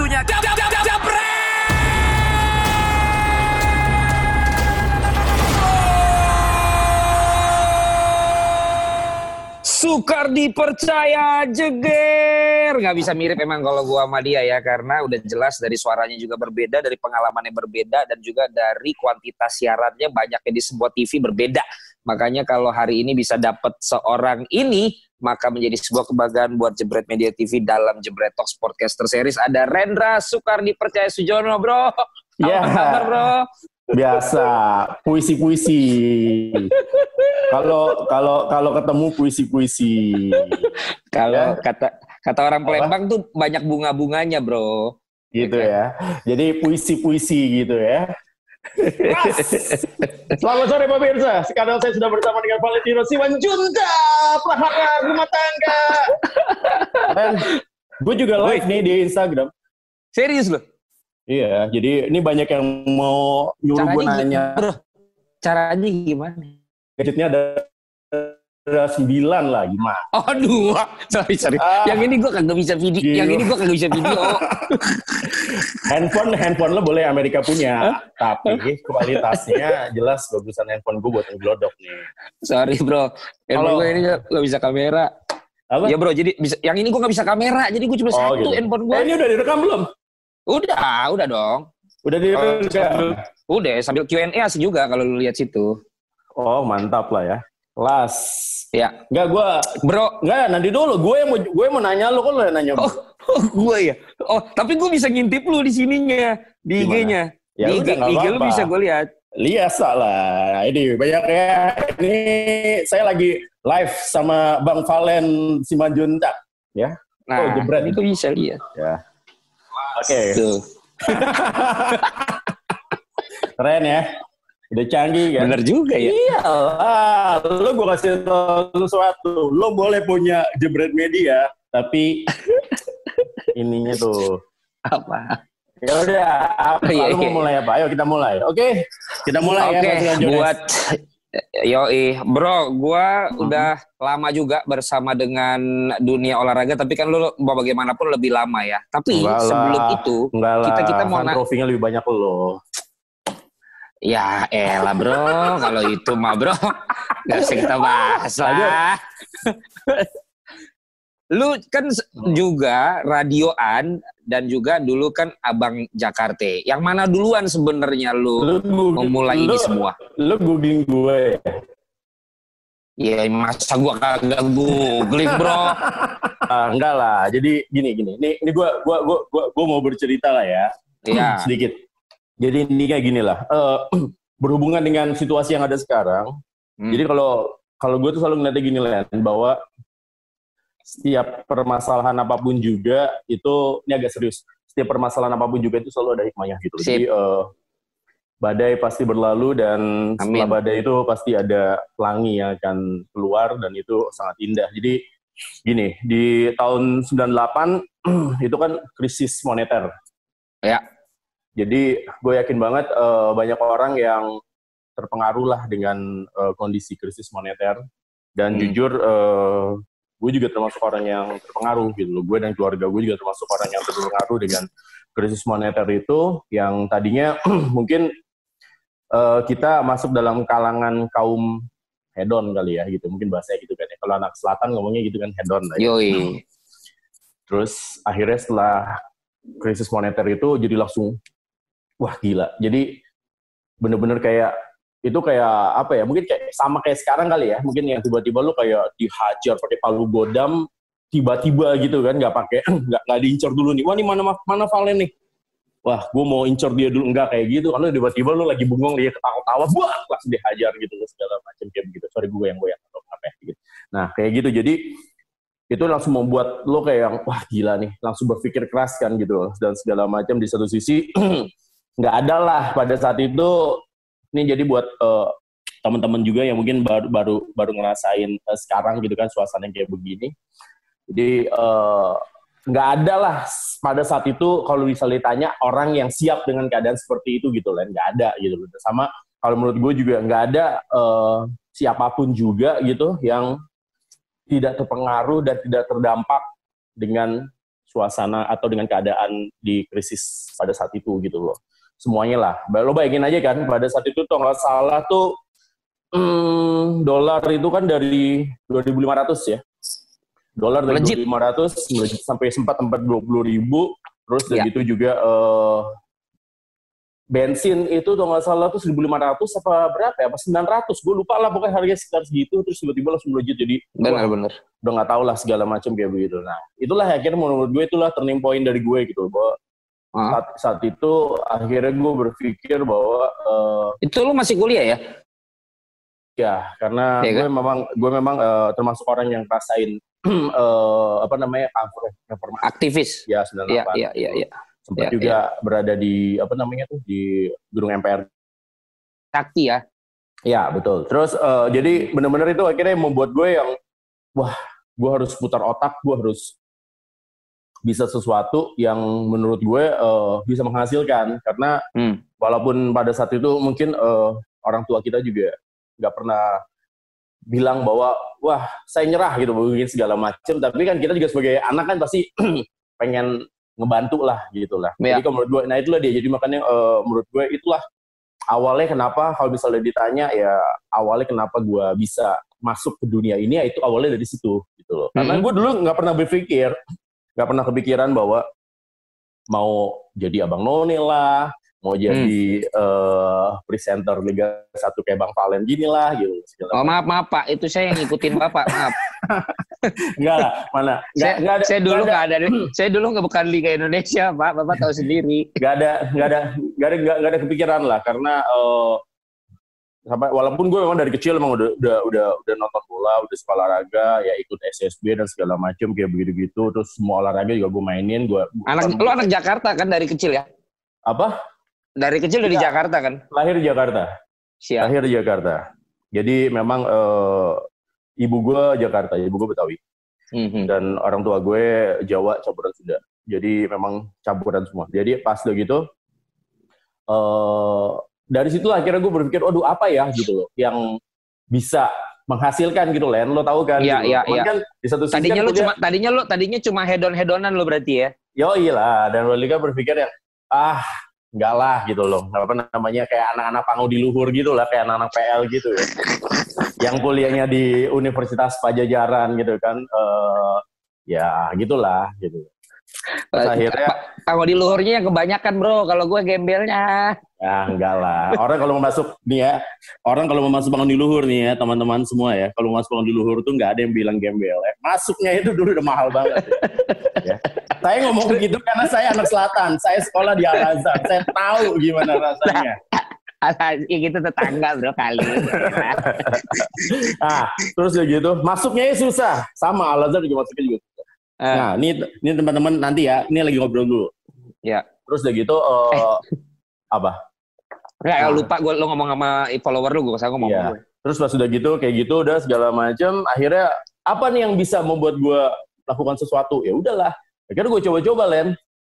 waktunya! Sukar dipercaya jeger. Nggak bisa mirip emang kalau gua sama dia ya karena udah jelas dari suaranya juga berbeda dari pengalamannya berbeda dan juga dari kuantitas siarannya banyaknya di sebuah TV berbeda. Makanya kalau hari ini bisa dapat seorang ini maka menjadi sebuah kebanggaan buat Jebret Media TV dalam Jebret Talk Sportcaster Series ada Rendra Sukar dipercaya Sujono bro apa kabar bro Biasa, puisi-puisi. Kalau kalau kalau ketemu puisi-puisi. kalau Ya. kata kata orang Palembang tuh banyak bunga-bunganya bro Gitu ya. Jadi puisi-puisi gitu ya. Mas, selamat sore pemirsa. Sekarang saya sudah bersama dengan Valentino Siwanjunta, pelaksanaan rumah tangga. Dan gue juga live nih di Instagram. serius loh Iya, jadi ini banyak yang mau nyuruh gue nanya. Caranya gimana? Gadgetnya ada ada sembilan lah, gimana? Oh dua, sorry sorry. Ah. yang ini gue kagak bisa video, Gila. yang ini gue kagak bisa video. handphone handphone lo boleh Amerika punya, tapi kualitasnya jelas bagusan handphone gue buat ngeglodok nih. sorry bro, handphone Kalau- gue ini gak bisa kamera. Apa? Ya bro, jadi bisa, yang ini gue gak bisa kamera, jadi gue cuma Oh, satu gitu. handphone gue. Eh, ini udah direkam belum? Udah, udah dong. Udah direkam. Udah, sambil Q&A asik juga kalau lu lihat situ. Oh mantap lah ya. Kelas. Ya, Enggak gue, bro. enggak nanti dulu. Gue yang mau gue mau nanya lo, kok lo yang nanya? Oh, oh gue ya. Oh, tapi gue bisa ngintip lu di sininya, di? IG-nya. Ya di IG, udah, IG lu bisa gue lihat. Lihat lah. Ini banyak ya. Ini saya lagi live sama Bang Valen Simanjuntak. Ya. Nah, Oh, jebret. gue bisa lihat. Ya. Oke. Tuh. Keren ya. Udah canggih kan? Bener juga ya. Iya lah, lo gue kasih tau sesuatu. Lo boleh punya jebret media, tapi ininya tuh. Apa? Ya udah, apa? Oh, iya, lo iya. mau mulai apa? Ayo kita mulai. Oke, kita mulai Oke, ya. Jones. buat Yoi, bro, gua udah lama juga bersama dengan dunia olahraga, tapi kan lu mau bagaimanapun lebih lama ya. Tapi Enggak lah. sebelum itu, Enggak lah, kita kita mau kan na- trofinya lebih banyak lo. Ya elah bro, kalau itu mah bro, nggak usah kita bahas lah. lu kan s- juga radioan dan juga dulu kan abang Jakarta. Yang mana duluan sebenarnya lu, googling- memulai ini lo- semua? Lo googling gue ya? Ya masa gua kagak googling bro. Ah, enggak lah. Jadi gini gini. Ini ini gue gua gua gua gua mau bercerita lah ya. Iya. sedikit. Jadi ini kayak gini lah. Eh, berhubungan dengan situasi yang ada sekarang. Hmm. Jadi kalau kalau gue tuh selalu ngeliatnya gini Len, bahwa setiap permasalahan apa pun juga itu ini agak serius. Setiap permasalahan apa pun juga itu selalu ada hikmahnya gitu. Sip. Jadi eh, badai pasti berlalu dan setelah Amin. badai itu pasti ada pelangi yang akan keluar dan itu sangat indah. Jadi gini, di tahun 98 itu kan krisis moneter. Ya. Jadi gue yakin banget eh, banyak orang yang terpengaruh lah dengan eh, kondisi krisis moneter dan Hmm. jujur eh, gue juga termasuk orang yang terpengaruh gitu loh. Gue dan keluarga gue juga termasuk orang yang terpengaruh dengan krisis moneter itu yang tadinya mungkin eh, kita masuk dalam kalangan kaum hedon kali ya gitu mungkin bahasanya gitu kan ya kalau anak selatan ngomongnya gitu kan hedon lah ya. Yoi. Terus akhirnya setelah krisis moneter itu jadi langsung wah gila. Jadi bener-bener kayak itu kayak apa ya? Mungkin kayak sama kayak sekarang kali ya. Mungkin yang tiba-tiba lu kayak dihajar pakai palu godam tiba-tiba gitu kan nggak pakai nggak nggak diincar dulu nih. Wah ini mana mana Valen nih? Wah, gue mau incar dia dulu enggak kayak gitu. Karena tiba-tiba lu lagi bengong dia ketawa-tawa, wah langsung dihajar gitu segala macam kayak begitu. Sorry gue yang goyang atau apa ya gitu. Nah kayak gitu. Jadi itu langsung membuat lo kayak yang wah gila nih langsung berpikir keras kan gitu dan segala macam di satu sisi nggak ada lah pada saat itu ini jadi buat eh, teman-teman juga yang mungkin baru baru baru ngerasain eh, sekarang gitu kan suasana yang kayak begini. Jadi eh, nggak ada lah pada saat itu kalau bisa ditanya orang yang siap dengan keadaan seperti itu gitu lah nggak ada gitu sama kalau menurut gue juga nggak ada eh, siapa pun juga gitu yang tidak terpengaruh dan tidak terdampak dengan suasana atau dengan keadaan di krisis pada saat itu gitu loh. Semuanya lah. Lo bayangin aja kan pada saat itu tuh nggak salah tuh hmm, dolar itu kan dari 2.500 ya. Dolar dari Melejit. 2.500 melejit sampai sempat tempat 20 ribu. Terus Ya. begitu juga eh, bensin itu tuh nggak salah tuh 1.500 apa berapa ya? Apa 900? Gue lupa lah pokoknya harganya sekitar segitu. Terus tiba-tiba langsung melejit jadi Benar-benar. udah nggak tahu lah segala macam kayak begitu. Nah itulah akhirnya menurut gue itulah turning point dari gue gitu bahwa Ah. saat, saat itu akhirnya gue berpikir bahwa eh, Itu lu masih kuliah ya? ya karena Iya gue memang gue memang eh, termasuk orang yang rasain eh, apa namanya cover reformasi Aktivis. ya Iya, 98 iya, iya, iya. sempat Iya, juga berada di apa namanya tuh di gedung MPR Sakti ya. Ya betul. Terus eh, jadi benar-benar itu akhirnya membuat gue yang wah gue harus putar otak, gue harus bisa sesuatu yang menurut gue eh, bisa menghasilkan karena Hmm. walaupun pada saat itu mungkin eh, orang tua kita juga nggak pernah bilang bahwa wah saya nyerah gitu mungkin segala macam tapi kan kita juga sebagai anak kan pasti pengen ngebantu lah gitu lah Iya. jadi kalau menurut gue nah itulah dia jadi makanya eh, menurut gue itulah awalnya kenapa kalau misalnya ditanya ya awalnya kenapa gue bisa masuk ke dunia ini ya itu awalnya dari situ gitu loh karena Mhm. gue dulu nggak pernah berpikir nggak pernah kepikiran bahwa mau jadi abang none lah mau jadi eh, presenter Liga 1 kayak Bang Valen gini lah gitu segala Oh maaf maaf Pak, itu saya yang ngikutin Bapak. Maaf. Enggak lah, mana? Enggak, saya, enggak ada. saya dulu enggak nggak ada. saya dulu nggak bukan Liga Indonesia Pak. Bapak tahu sendiri. enggak ada, enggak ada, enggak ada, enggak, ada kepikiran lah karena eh, sampai walaupun gue memang dari kecil emang udah udah udah udah nonton bola, udah sekolah olahraga, ya ikut SSB dan segala macam kayak begitu-gitu, terus semua olahraga juga gue mainin, gue Anak lu anak Jakarta kan dari kecil ya? apa? Dari kecil dari Iya. Jakarta kan? Lahir di Jakarta. Siap. Lahir di Jakarta. Jadi memang eh, ibu gue Jakarta, ibu gue Betawi. Mhm. dan orang tua gue Jawa campuran Sunda. Jadi memang campuran semua. Jadi pas udah gitu, eh dari situ akhirnya gue berpikir, aduh apa ya gitu loh, yang bisa menghasilkan gitu Len, lo tahu kan? Iya, gitu. iya, iya. kan di satu sisi Tadinya kan kuliah- cuma tadinya lu tadinya cuma hedon hedonan lu berarti ya? Yo lah, dan Lolika berpikir yang ah enggak lah gitu loh, apa namanya kayak anak-anak panggung di luhur gitu lah, kayak anak-anak PL gitu ya. yang kuliahnya di Universitas Pajajaran gitu kan, eh ya gitulah gitu. Terus akhirnya Kalau di luhurnya yang kebanyakan bro, kalau gue gembelnya. ya enggak lah. Orang kalau mau masuk nih ya, orang kalau mau masuk bangun di luhur nih ya, teman-teman semua ya, kalau mau masuk bangun di luhur tuh nggak ada yang bilang gembel. ya. Masuknya itu dulu udah mahal banget. ya. Saya ngomong begitu karena saya anak selatan, saya sekolah di Al Azhar, saya tahu gimana rasanya. Ya gitu tetangga bro kali. Ah, terus ya gitu, masuknya susah. Sama Al Azhar juga masuknya juga. Eh, Nah, ini ini teman-teman nanti ya, ini lagi ngobrol dulu. Ya. Terus udah gitu, eh, apa? Nggak, lupa gue lo ngomong sama follower lu, gue saya ngomong. Gue. Terus pas udah gitu, kayak gitu udah segala macam. Akhirnya apa nih yang bisa membuat gue lakukan sesuatu? Ya udahlah. Akhirnya gue coba-coba Len.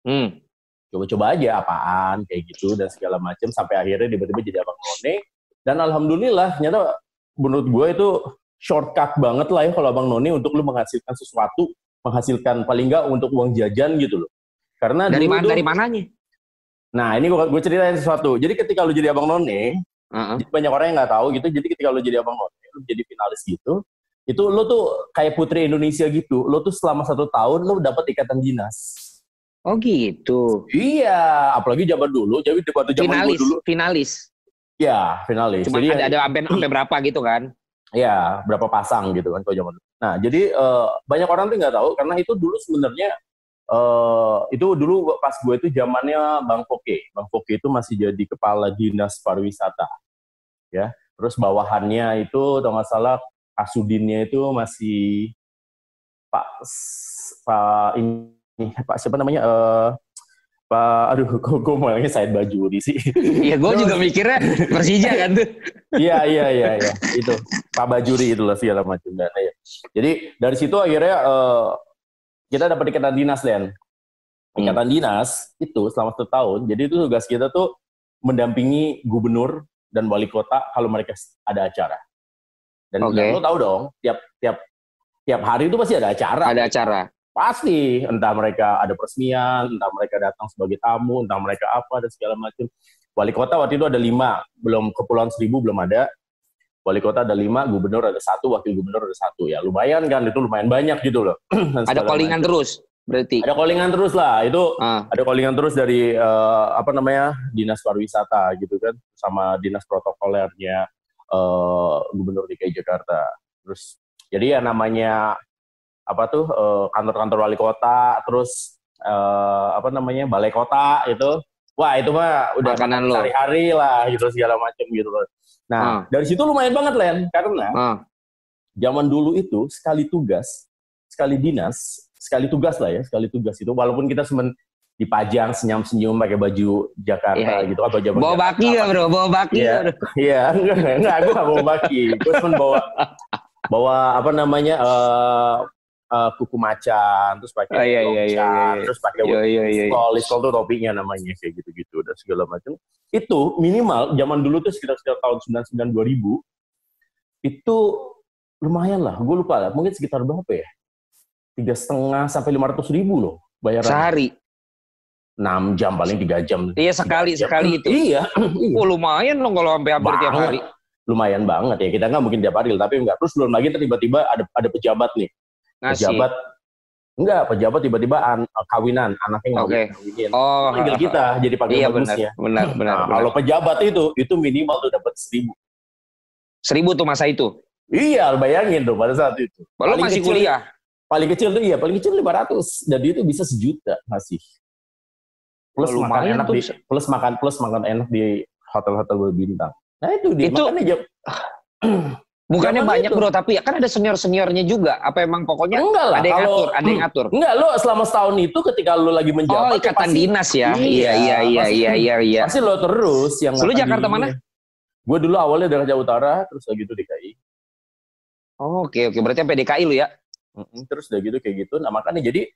Hmm. Coba-coba aja apaan kayak gitu dan segala macam sampai akhirnya tiba-tiba jadi abang none. Dan alhamdulillah ternyata menurut gue itu shortcut banget lah ya kalau abang none untuk lu menghasilkan sesuatu, menghasilkan paling nggak untuk uang jajan gitu loh. Karena Dari mana dari mananya? Nah ini gue ceritain sesuatu. Jadi ketika lu jadi abang none, jadi banyak orang yang nggak tahu gitu. Jadi ketika lo jadi abang none, lo jadi finalis gitu, itu lo tuh kayak putri Indonesia gitu. Lo tuh selama satu tahun lo dapat ikatan dinas. Oh gitu. Iya, apalagi zaman dulu. Jadi waktu zaman Finalis, dulu, finalis. ya finalis. Cuma jadi ada ada sampai berapa gitu kan? ya berapa pasang gitu kan kalau zaman dulu. Nah jadi eh, banyak orang tuh nggak tahu karena itu dulu sebenarnya eh itu dulu pas gue itu zamannya Bang Foke. Bang Foke itu masih jadi kepala dinas pariwisata. Ya. Terus bawahannya itu kalau nggak salah Asudinnya itu masih Pak Pak ini Pak siapa namanya eh Pak aduh kok gue malahnya Said Bajuri sih. Iya, gue juga mikirnya Persija kan tuh. Iya iya iya iya itu Pak Bajuri itulah segala macam dan ya. Jadi dari situ akhirnya eh, kita dapat ikatan dinas dan ikatan dinas itu selama satu tahun. Jadi itu tugas kita tuh mendampingi gubernur dan wali kota kalau mereka ada acara. Dan, Oke. dan lo tahu dong tiap tiap tiap hari itu pasti ada acara. Ada acara. Pasti, entah mereka ada peresmian, entah mereka datang sebagai tamu, entah mereka apa dan segala macam. Wali kota waktu itu ada lima, belum Kepulauan Seribu belum ada. Wali kota ada lima, gubernur ada satu, wakil gubernur ada satu. Ya lumayan kan, itu lumayan banyak gitu loh. ada callingan terus berarti. Ada callingan terus lah, itu ah. ada callingan terus dari uh, apa namanya dinas pariwisata gitu kan, sama dinas protokolernya uh, gubernur DKI Jakarta. Terus jadi ya namanya apa tuh eh, kantor-kantor wali kota, terus uh, apa namanya balai kota itu, wah itu mah udah makanan lo hari-hari lah gitu segala macam gitu loh. Nah uh. dari situ lumayan banget Len, karena uh. zaman dulu itu sekali tugas, sekali dinas, sekali tugas lah ya, sekali tugas itu walaupun kita semen dipajang senyum-senyum pakai baju Jakarta yeah. gitu atau Jakarta. Bawa baki ya bro, bawa baki ya. Iya, enggak, enggak, gue gak bawa baki. Gue cuma bawa bawa apa namanya uh, uh, kuku macan, terus pakai oh, iya, iya, iya, iya. terus pakai iya, iya, iya. Iskol, iskol tuh topinya namanya kayak gitu-gitu dan segala macam. Itu minimal zaman dulu tuh sekitar sekitar tahun 99 2000 itu lumayan lah. Gue lupa lah, mungkin sekitar berapa ya? Tiga setengah sampai lima ratus ribu loh bayaran. Sehari. 6 jam paling tiga jam. Iya sekali jam. sekali itu. Iya. Oh lumayan loh kalau sampai hampir tiap hari. Lumayan banget ya. Kita nggak mungkin tiap hari, tapi enggak. Terus belum lagi tiba-tiba ada ada pejabat nih Ngasih. Pejabat enggak, pejabat tiba-tiba an, kawinan, anaknya ngawin, okay. Oh, panggil kita jadi panggil iya, bagusnya. Benar, benar, benar, nah, benar. Kalau pejabat itu, itu minimal tuh dapat seribu. Seribu tuh masa itu? Iya, bayangin tuh pada saat itu. Kalau masih kecil, kuliah? Paling kecil tuh iya, paling kecil 500. Dan itu bisa sejuta masih. Plus oh, makan enak tuh. di, plus makan plus makan enak di hotel-hotel berbintang. Nah itu dia itu, makanya Bukannya Jangan banyak itu. bro, tapi kan ada senior-seniornya juga. Apa emang pokoknya enggak lah, ada yang kalau, ngatur, ada yang ngatur. Enggak, lo selama setahun itu ketika lo lagi menjabat. Oh, ikatan pasti, dinas ya. Iya, iya, iya, iya, iya, iya, iya. Pasti lo terus yang Lo Jakarta mana? Gue dulu awalnya dari Jawa Utara, terus lagi itu DKI. Oh, oke, okay, oke. Okay. Berarti sampai DKI lo ya? Terus udah gitu kayak gitu. Nah, makanya jadi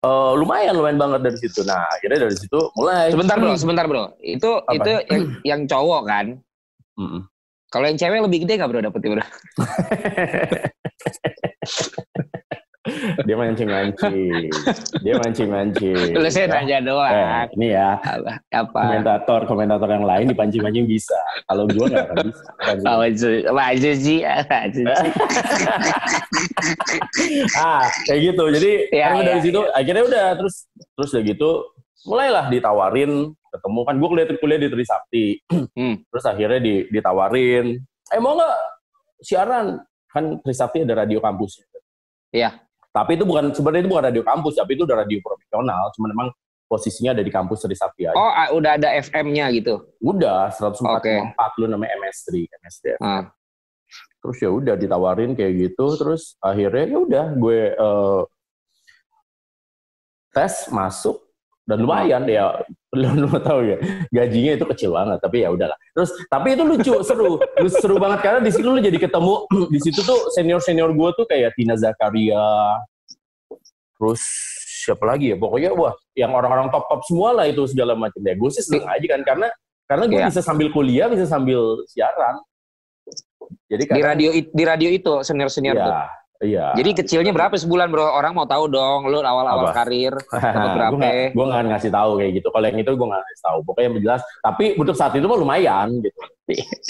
uh, lumayan lumayan banget dari situ. Nah, akhirnya dari situ mulai. Sebentar bro, sebentar bro. Itu Apa? itu yang, yang cowok kan? Mm -mm. Kalau yang cewek lebih gede gak bro dapetnya bro? dia mancing-mancing. Dia mancing-mancing. Lu saya nanya doang. Eh, ini ya. Apa? Komentator, komentator yang lain dipancing-pancing bisa. Kalau gue gak akan bisa. Maju sih. ah, kayak gitu. Jadi ya, ya, dari situ ya. akhirnya udah terus terus udah gitu mulailah ditawarin ketemu. Kan gue kuliah kuliah di Trisakti hmm. terus akhirnya di, ditawarin. Eh mau nggak? Siaran. Kan Trisakti ada radio kampus. Iya. Tapi itu bukan sebenarnya itu bukan radio kampus tapi itu udah radio profesional. Cuma memang posisinya ada di kampus Trisakti aja. Oh udah ada FM-nya gitu? Udah 144 okay. lu namanya MS3 MS3 hmm. terus ya udah ditawarin kayak gitu. Terus akhirnya ya udah gue uh, tes masuk dan lumayan ya. Lu, lu tahu ya. Gajinya itu kecil banget tapi ya udahlah. Terus tapi itu lucu seru. Lu seru banget karena di situ lu jadi ketemu di situ tuh senior senior gue tuh kayak Tina Zakaria terus siapa lagi ya? Pokoknya wah yang orang-orang top top semua lah itu segala macam. Ya gue sih seneng aja kan karena karena gue ya. bisa sambil kuliah bisa sambil siaran. Jadi di radio di radio itu senior senior ya, tuh Iya. Jadi kecilnya berapa sebulan bro? Orang mau tahu dong, lu awal-awal karir berapa? gue gak, gak ngasih tahu kayak gitu. Kalau yang itu gue gak ngasih tahu. Pokoknya yang jelas. Tapi untuk saat itu mah lumayan gitu.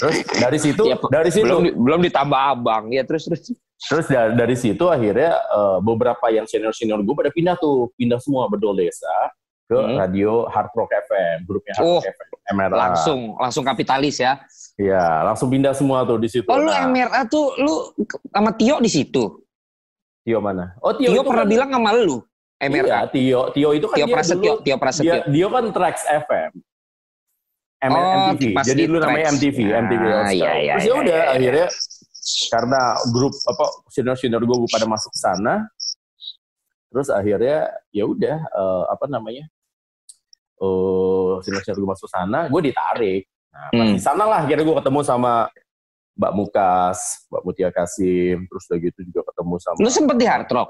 Terus dari situ, ya, dari situ belum, belum ditambah abang ya terus terus. Terus dari, dari situ akhirnya uh, beberapa yang senior senior gue pada pindah tuh, pindah semua bedol desa ke hmm. radio Hard Rock FM, grupnya Hard oh, Rock FM. MRA. Langsung langsung kapitalis ya. Iya, langsung pindah semua tuh di situ. Oh, lu nah. MRA tuh lu sama Tio di situ? Tio mana? Oh Tio, Tio pernah kan, bilang sama lu. MRK. Iya, Tio. Tio itu kan Tio dia Prasetyo. Dulu, Tio Prasetyo. Dia, dia kan Trax FM. M oh, MTV. Jadi dulu namanya MTV, ah, MTV All Iya, iya, Terus ya udah iya, iya. akhirnya karena grup apa senior-senior gue pada masuk ke sana. Terus akhirnya ya udah uh, apa namanya? uh, senior-senior gue masuk sana, gue ditarik. Nah, hmm. di sana lah akhirnya gue ketemu sama Mbak Mukas, Mbak Mutia Kasim, terus udah gitu juga ketemu sama. Lu sempet di Hard Rock?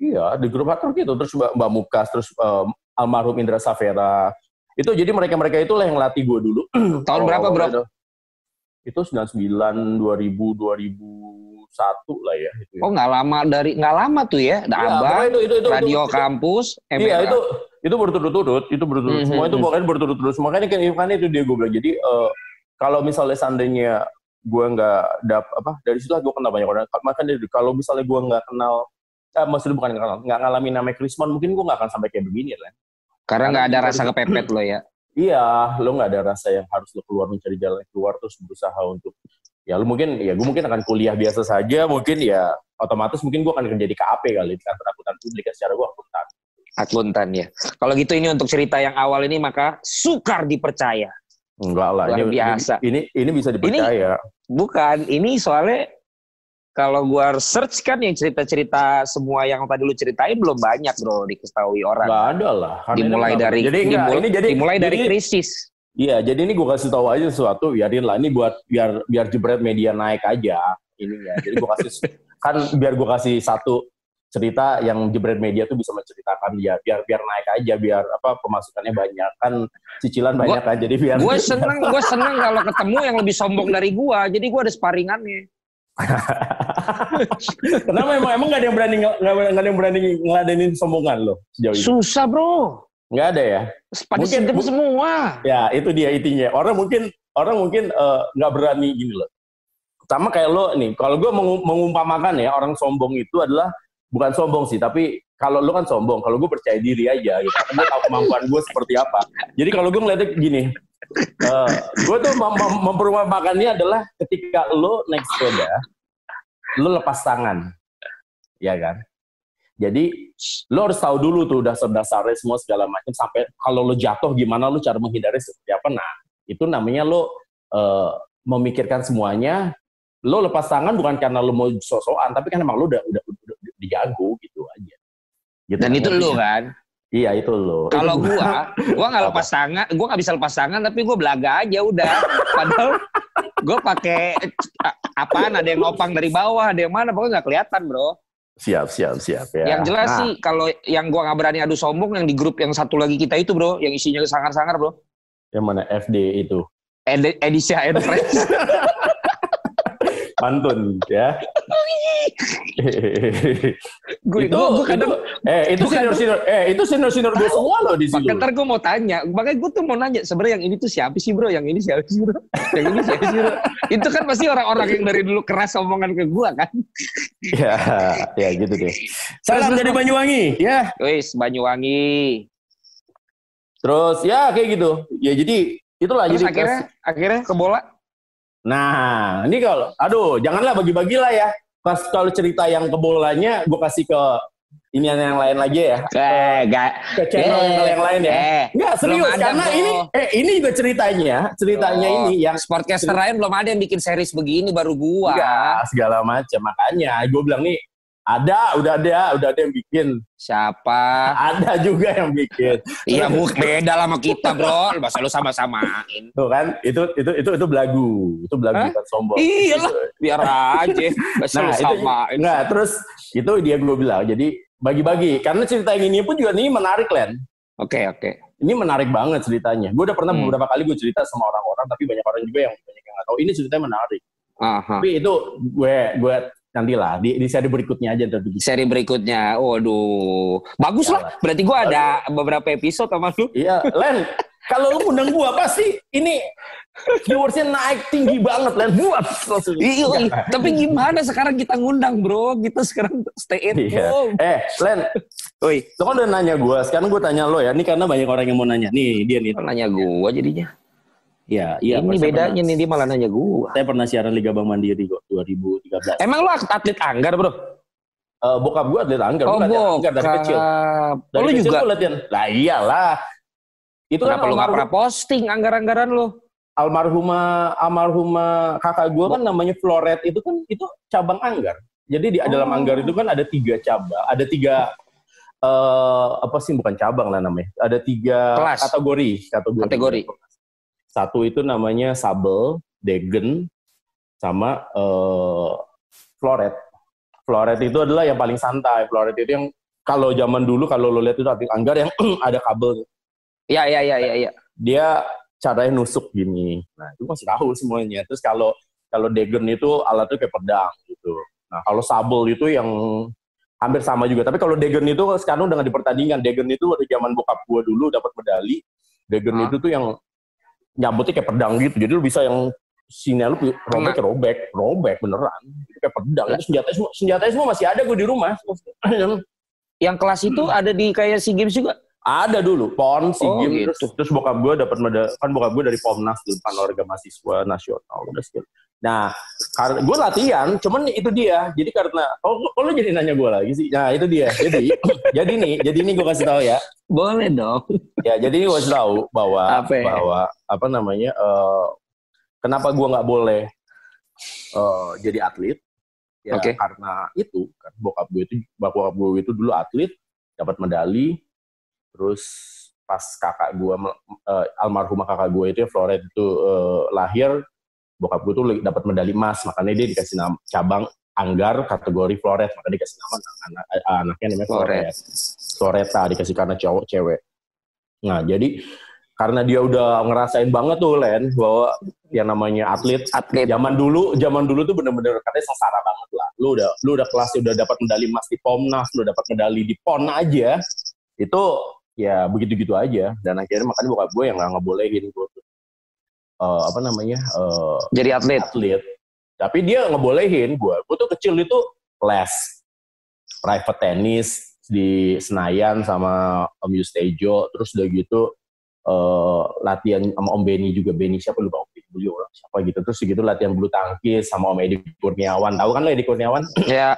Iya, di grup Hard Rock gitu. Terus Mbak, Mbak Mukas, terus um, almarhum Indra Safera. Itu jadi mereka-mereka itulah yang latih gue dulu. Tahun oh, berapa bro? Itu, itu 99, 2000, 2000, lah ya. Itu ya. Oh nggak lama dari nggak lama tuh ya, ada Iya, abang, pokoknya itu, itu, itu, radio itu, kampus, Iya MRA. itu itu berturut-turut, itu berturut. Mhm. Semua itu pokoknya berturut-turut. Makanya kan itu dia gue bilang. Jadi eh, kalau misalnya seandainya gue nggak dap apa dari situ gue kenal banyak orang. Makanya dari- kalau misalnya gue nggak kenal, eh, maksudnya bukan kenal, nggak ngalamin namanya Krismon, mungkin gue nggak akan sampai kayak begini lah. Karena nggak ada rasa kepepet lo ya. Iya, lo nggak ada rasa yang harus lo keluar mencari jalan keluar terus berusaha untuk ya lo mungkin ya gue mungkin akan kuliah biasa saja, mungkin ya otomatis mungkin gue akan kerja di KAP kali di kantor akuntan publik ya, secara gue akuntan. Akuntan ya. Kalau gitu ini untuk cerita yang awal ini maka sukar dipercaya. Enggak lah, Luar ini, biasa. ini ini bisa dipercaya. Bukan, ini soalnya kalau gua search kan yang cerita-cerita semua yang tadi lu ceritain belum banyak bro diketahui orang. Nggak ada lah. Ini dimulai dari jadi enggak, dimulai, ini jadi dimulai dari jadi- krisis. Iya, jadi ini gue kasih tahu aja sesuatu, biarin lah. Ini buat biar biar jebret media naik aja. Ini ya. Jadi gue kasih kan biar gue kasih satu cerita yang jebret media tuh bisa menceritakan dia biar biar naik aja biar apa pemasukannya banyak kan cicilan Gua- banyak kan jadi biar Gue seneng, gue seneng kalau ketemu yang lebih sombong dari gua. Jadi gua ada sparingannya. kenapa emang emang nggak ada yang berani nggak ada yang berani ngeladenin sombongan lo sejauh ini Susah bro. nggak ada ya Pada Mungkin- mungkin- semua. Ya itu dia intinya. Orang mungkin orang mungkin eh, nggak berani gini loh. Sama kayak lo nih. Kalau gue mengumpamakan ya orang sombong itu adalah bukan sombong sih, tapi kalau lo kan sombong. Kalau gue percaya diri aja gitu. Gue tahu kemampuan gue seperti apa. Jadi kalau gue ngeliatnya gini, eh, gue tuh mem mem memperumpamakannya adalah ketika lo naik sepeda, lo lepas tangan, ya kan? Jadi lo harus tahu dulu tuh dasar-dasarnya semua segala macam sampai kalau lo jatuh gimana lo cara menghindari seperti apa nah itu namanya lo eh, memikirkan semuanya lo lepas tangan bukan karena lo mau sosokan tapi kan emang lo udah, udah dijago gitu aja gitu Dan itu lu kan? iya itu lo Kalau gua, gua nggak lepas tangan, gua nggak bisa lepas tangan, tapi gua belaga aja udah. Padahal gua pakai apaan? Ada yang ngopang dari bawah, ada yang mana? Pokoknya nggak kelihatan, bro. siap siap siap ya Yang jelas Nah, sih, kalau yang gua nggak berani adu sombong, yang di grup yang satu lagi kita itu, bro, yang isinya sangar-sangar, bro. yang mana FD itu Ed Edisi and Friends. pantun ya. Gue itu, gua, gua kadang, itu, eh itu gua senior senior eh itu senior senior gue semua loh di Makanya ntar gue mau tanya, makanya gue tuh mau nanya sebenarnya yang ini tuh siapa sih bro, yang ini siapa sih bro, yang ini siapa sih bro. Itu kan pasti orang-orang yang dari dulu keras omongan ke gue kan. ya ya gitu deh. Salam dari Banyuwangi ya. Wis Banyuwangi. terus ya kayak gitu. Ya jadi itulah Terus jadi akhirnya akhirnya ke bola. Nah ini kalau aduh janganlah bagi-bagi lah ya pas kalau cerita yang ke bolanya gue kasih ke ini yang lain lagi ya Eh, gak. ke channel yang lain ya Eh, Enggak serius karena bro. ini eh ini juga ceritanya ceritanya Oh, ini yang sportcaster lain belum ada yang bikin series begini baru gua. enggak segala macam makanya gue bilang nih ada udah ada udah ada yang bikin Siapa? ada juga yang bikin Iya, bu, beda lah sama kita, bro. Masa lu sama-samain. tuh kan itu itu itu itu belagu itu belagu Hah? bukan sombong Iya lah, Itu. biar aja. Masa lu Nah, itu samain. enggak terus itu dia gue bilang jadi bagi-bagi karena cerita yang ini pun juga ini menarik Len Oke, oke. ini menarik banget ceritanya gue udah pernah Hmm. beberapa kali gue cerita sama orang-orang tapi banyak orang juga yang banyak yang nggak tahu ini ceritanya menarik Aha. tapi itu gue gue nantilah di, di seri berikutnya aja begitu Seri berikutnya, waduh, bagus lah. Berarti gua ada beberapa episode sama lu. iya Len kalau lu undang gue pasti ini viewersnya naik tinggi banget Len buat langsung Iya, iya. tapi gimana sekarang kita ngundang bro? Kita sekarang stay at Iya. home. Eh, Len, Oi, lo kan udah nanya gue, sekarang gue tanya lo ya. Ini karena banyak orang yang mau nanya. Nih, dia nih. nanya gua jadinya. Iya, iya. Ini bedanya pernah- nih dia malah nanya gua. Saya pernah siaran Liga Bank Mandiri kok 2013. Emang lu atlet anggar bro? Eh, bokap gue atlet anggar, Oh latihan anggar dari kecil. Oh, Dari lu kecil juga? latihan. Lah iyalah. Itu Kenapa kan lu nggak pernah posting anggar-anggaran lu? almarhumah almarhumah kakak gue kan namanya Floret itu kan itu cabang anggar. Jadi di dalam Oh. anggar itu kan ada tiga cabang, ada tiga eh apa sih bukan cabang lah namanya. Ada tiga Kelas. kategori, kategori. Kategori. Satu itu namanya sabel, degen, sama eh floret. Floret itu adalah yang paling santai. Floret itu yang kalau zaman dulu kalau lo lihat itu atlet anggar yang ada kabel. Iya, iya, iya, iya. Ya. Dia caranya nusuk gini. Nah, itu masih tahu semuanya. Terus kalau kalau degen itu alatnya kayak pedang gitu. Nah kalau Sable itu yang hampir sama juga. Tapi kalau Degen itu sekarang udah nggak di pertandingan. Degen itu waktu zaman bokap gue dulu dapat medali. Degen Hah? itu tuh yang nyambutnya kayak pedang gitu. Jadi lu bisa yang sini lu robek robek robek beneran. Itu kayak pedang. Itu senjata semua senjatanya semua masih ada gue di rumah. Yang kelas itu ada di kayak SEA Games juga. ada dulu pon si Oh, game gitu. terus, terus bokap gue dapat kan bokap gue dari pomnas dulu olahraga mahasiswa nasional udah skill nah karena gue latihan cuman itu dia jadi karena oh kalau jadi nanya gue lagi sih nah itu dia jadi jadi nih jadi ini gue kasih tahu ya Boleh dong. ya jadi ini gue kasih tahu bahwa Apa ya? bahwa apa namanya eh, kenapa gue nggak boleh eh, jadi atlet ya Oke. karena itu kan bokap gue itu bokap gue itu dulu atlet dapat medali terus pas kakak gue eh, almarhumah kakak gue itu ya Floret itu eh, lahir bokap gue tuh dapat medali emas makanya dia dikasih nama cabang anggar kategori Floret makanya dikasih nama anak, anaknya namanya Floret. Floret Floreta dikasih karena cowok cewek. Nah jadi karena dia udah ngerasain banget tuh Len bahwa yang namanya atlet Atlet. zaman dulu zaman dulu tuh bener-bener katanya sengsara banget lah. Lu udah lu udah kelas udah dapat medali emas di Pomnas lu dapat medali di PON aja itu ya begitu-gitu aja. Dan akhirnya makanya bokap gue yang nggak ngebolehin gue eh, apa namanya eh, Jadi atlet. atlet. Tapi dia ngebolehin gue gue tuh kecil itu les. Private tennis di Senayan sama Om Yustejo. Terus udah gitu eh, latihan sama Om Beni juga. Beni siapa lupa Om Beni beliau orang siapa gitu. Terus gitu latihan bulu tangkis sama Om Edi Kurniawan. Tahu kan lo Edi Kurniawan? Ya.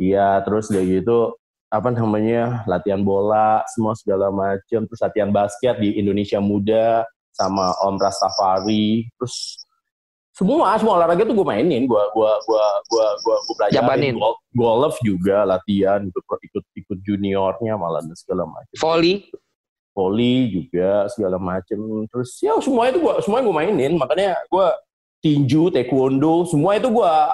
Iya, terus udah gitu apa namanya latihan bola semua segala macam terus latihan basket di Indonesia Muda sama Om Rastafari terus semua semua olahraga tuh gue mainin gue gua gua gua gua gua pelajarin. Gol- golf juga latihan ikut ikut ikut juniornya malah dan segala macam Volley. volley juga segala macam terus ya semuanya itu gua semuanya gue mainin makanya gue tinju taekwondo semua itu gua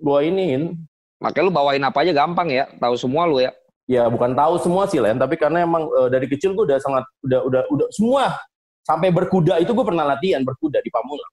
gua iniin Makanya lu bawain apa aja gampang ya. Tahu semua lu ya. ya bukan tahu semua sih Len tapi karena emang eh, dari kecil gue udah sangat udah udah udah semua sampai berkuda itu gue pernah latihan berkuda di Pamulang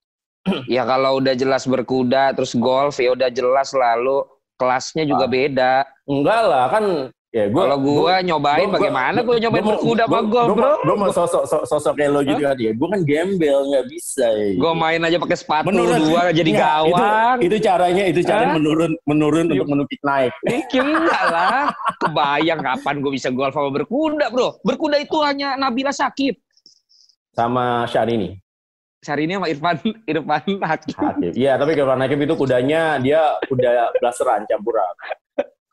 Ya kalau udah jelas berkuda terus golf ya udah jelas lalu kelasnya juga Ah. beda. enggak lah kan ya gue Kalau gua nyobain bagaimana gua nyobain berkuda sama golf, bro. gue mau sosok sosok, sosok kayak lo gitu kan ya gue kan gembel nggak bisa ya. Gue main aja pakai sepatu Menurun. dua jadi Nggak, gawang. itu, itu caranya itu Hah? menurun menurun untuk menukik naik Mungkin enggak lah. Kebayang kapan gue bisa golf sama berkuda, bro. Berkuda itu hanya Nabila Sakib. Sama Syahrini Hari ini sama Irfan, Irfan Hakim. Hakim. Iya, tapi kalau Hakim itu kudanya dia kuda blasteran campuran.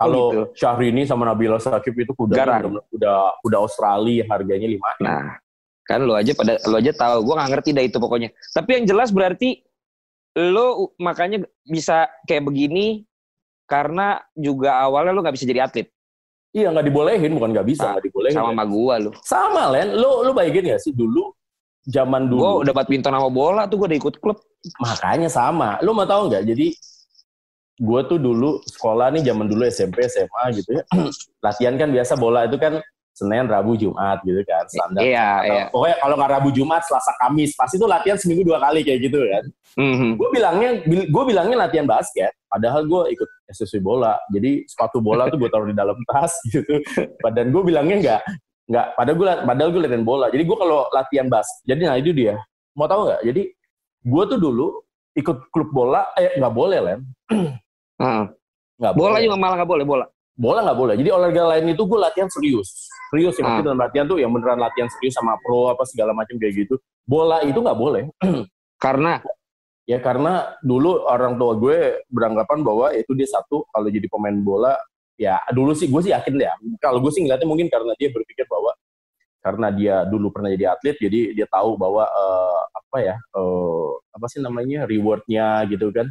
Kalau gitu. Syahrini sama Nabila Sakib itu kudanya Garang. udah, udah kuda Australia harganya lima. Nah, kan lo aja pada lo aja tahu. Gue nggak ngerti dah itu pokoknya. Tapi yang jelas berarti lo makanya bisa kayak begini karena juga awalnya lo nggak bisa jadi atlet Iya nggak dibolehin, bukan nggak bisa nggak dibolehin. sama sama gua lo. Sama Len, lo lo bayangin ya sih dulu zaman Gue dulu udah badminton sama bola tuh gue udah ikut klub. makanya sama. Lo mau tahu nggak? Jadi gue tuh dulu sekolah nih zaman dulu SMP SMA gitu ya latihan kan biasa bola itu kan Senin Rabu Jumat gitu kan standar. Iya, Atau iya. Pokoknya kalau nggak Rabu Jumat Selasa Kamis pasti itu latihan seminggu dua kali kayak gitu kan. Mhm. gue bilangnya gue bilangnya latihan basket padahal gue ikut SSW bola jadi sepatu bola tuh gue taruh di dalam tas gitu dan gue bilangnya nggak nggak padahal gue padahal gue latihan bola. Jadi gue kalau latihan bas jadi nah itu dia. Mau tahu nggak? Jadi gue tuh dulu ikut klub bola eh nggak boleh Len. Heeh. nggak Bola boleh. juga malah nggak boleh bola. bola nggak boleh. Jadi olahraga lain itu gue latihan serius. Serius Ah. maksudnya dalam latihan tuh yang beneran latihan serius sama pro apa segala macam kayak gitu. Bola itu nggak boleh. Karena? Ya karena dulu orang tua gue beranggapan bahwa itu dia satu kalau jadi pemain bola ya dulu sih gue sih yakin deh. ya. Kalau gue sih ngeliatnya mungkin karena dia berpikir bahwa karena dia dulu pernah jadi atlet jadi dia tahu bahwa eh, apa ya eh, apa sih namanya rewardnya gitu kan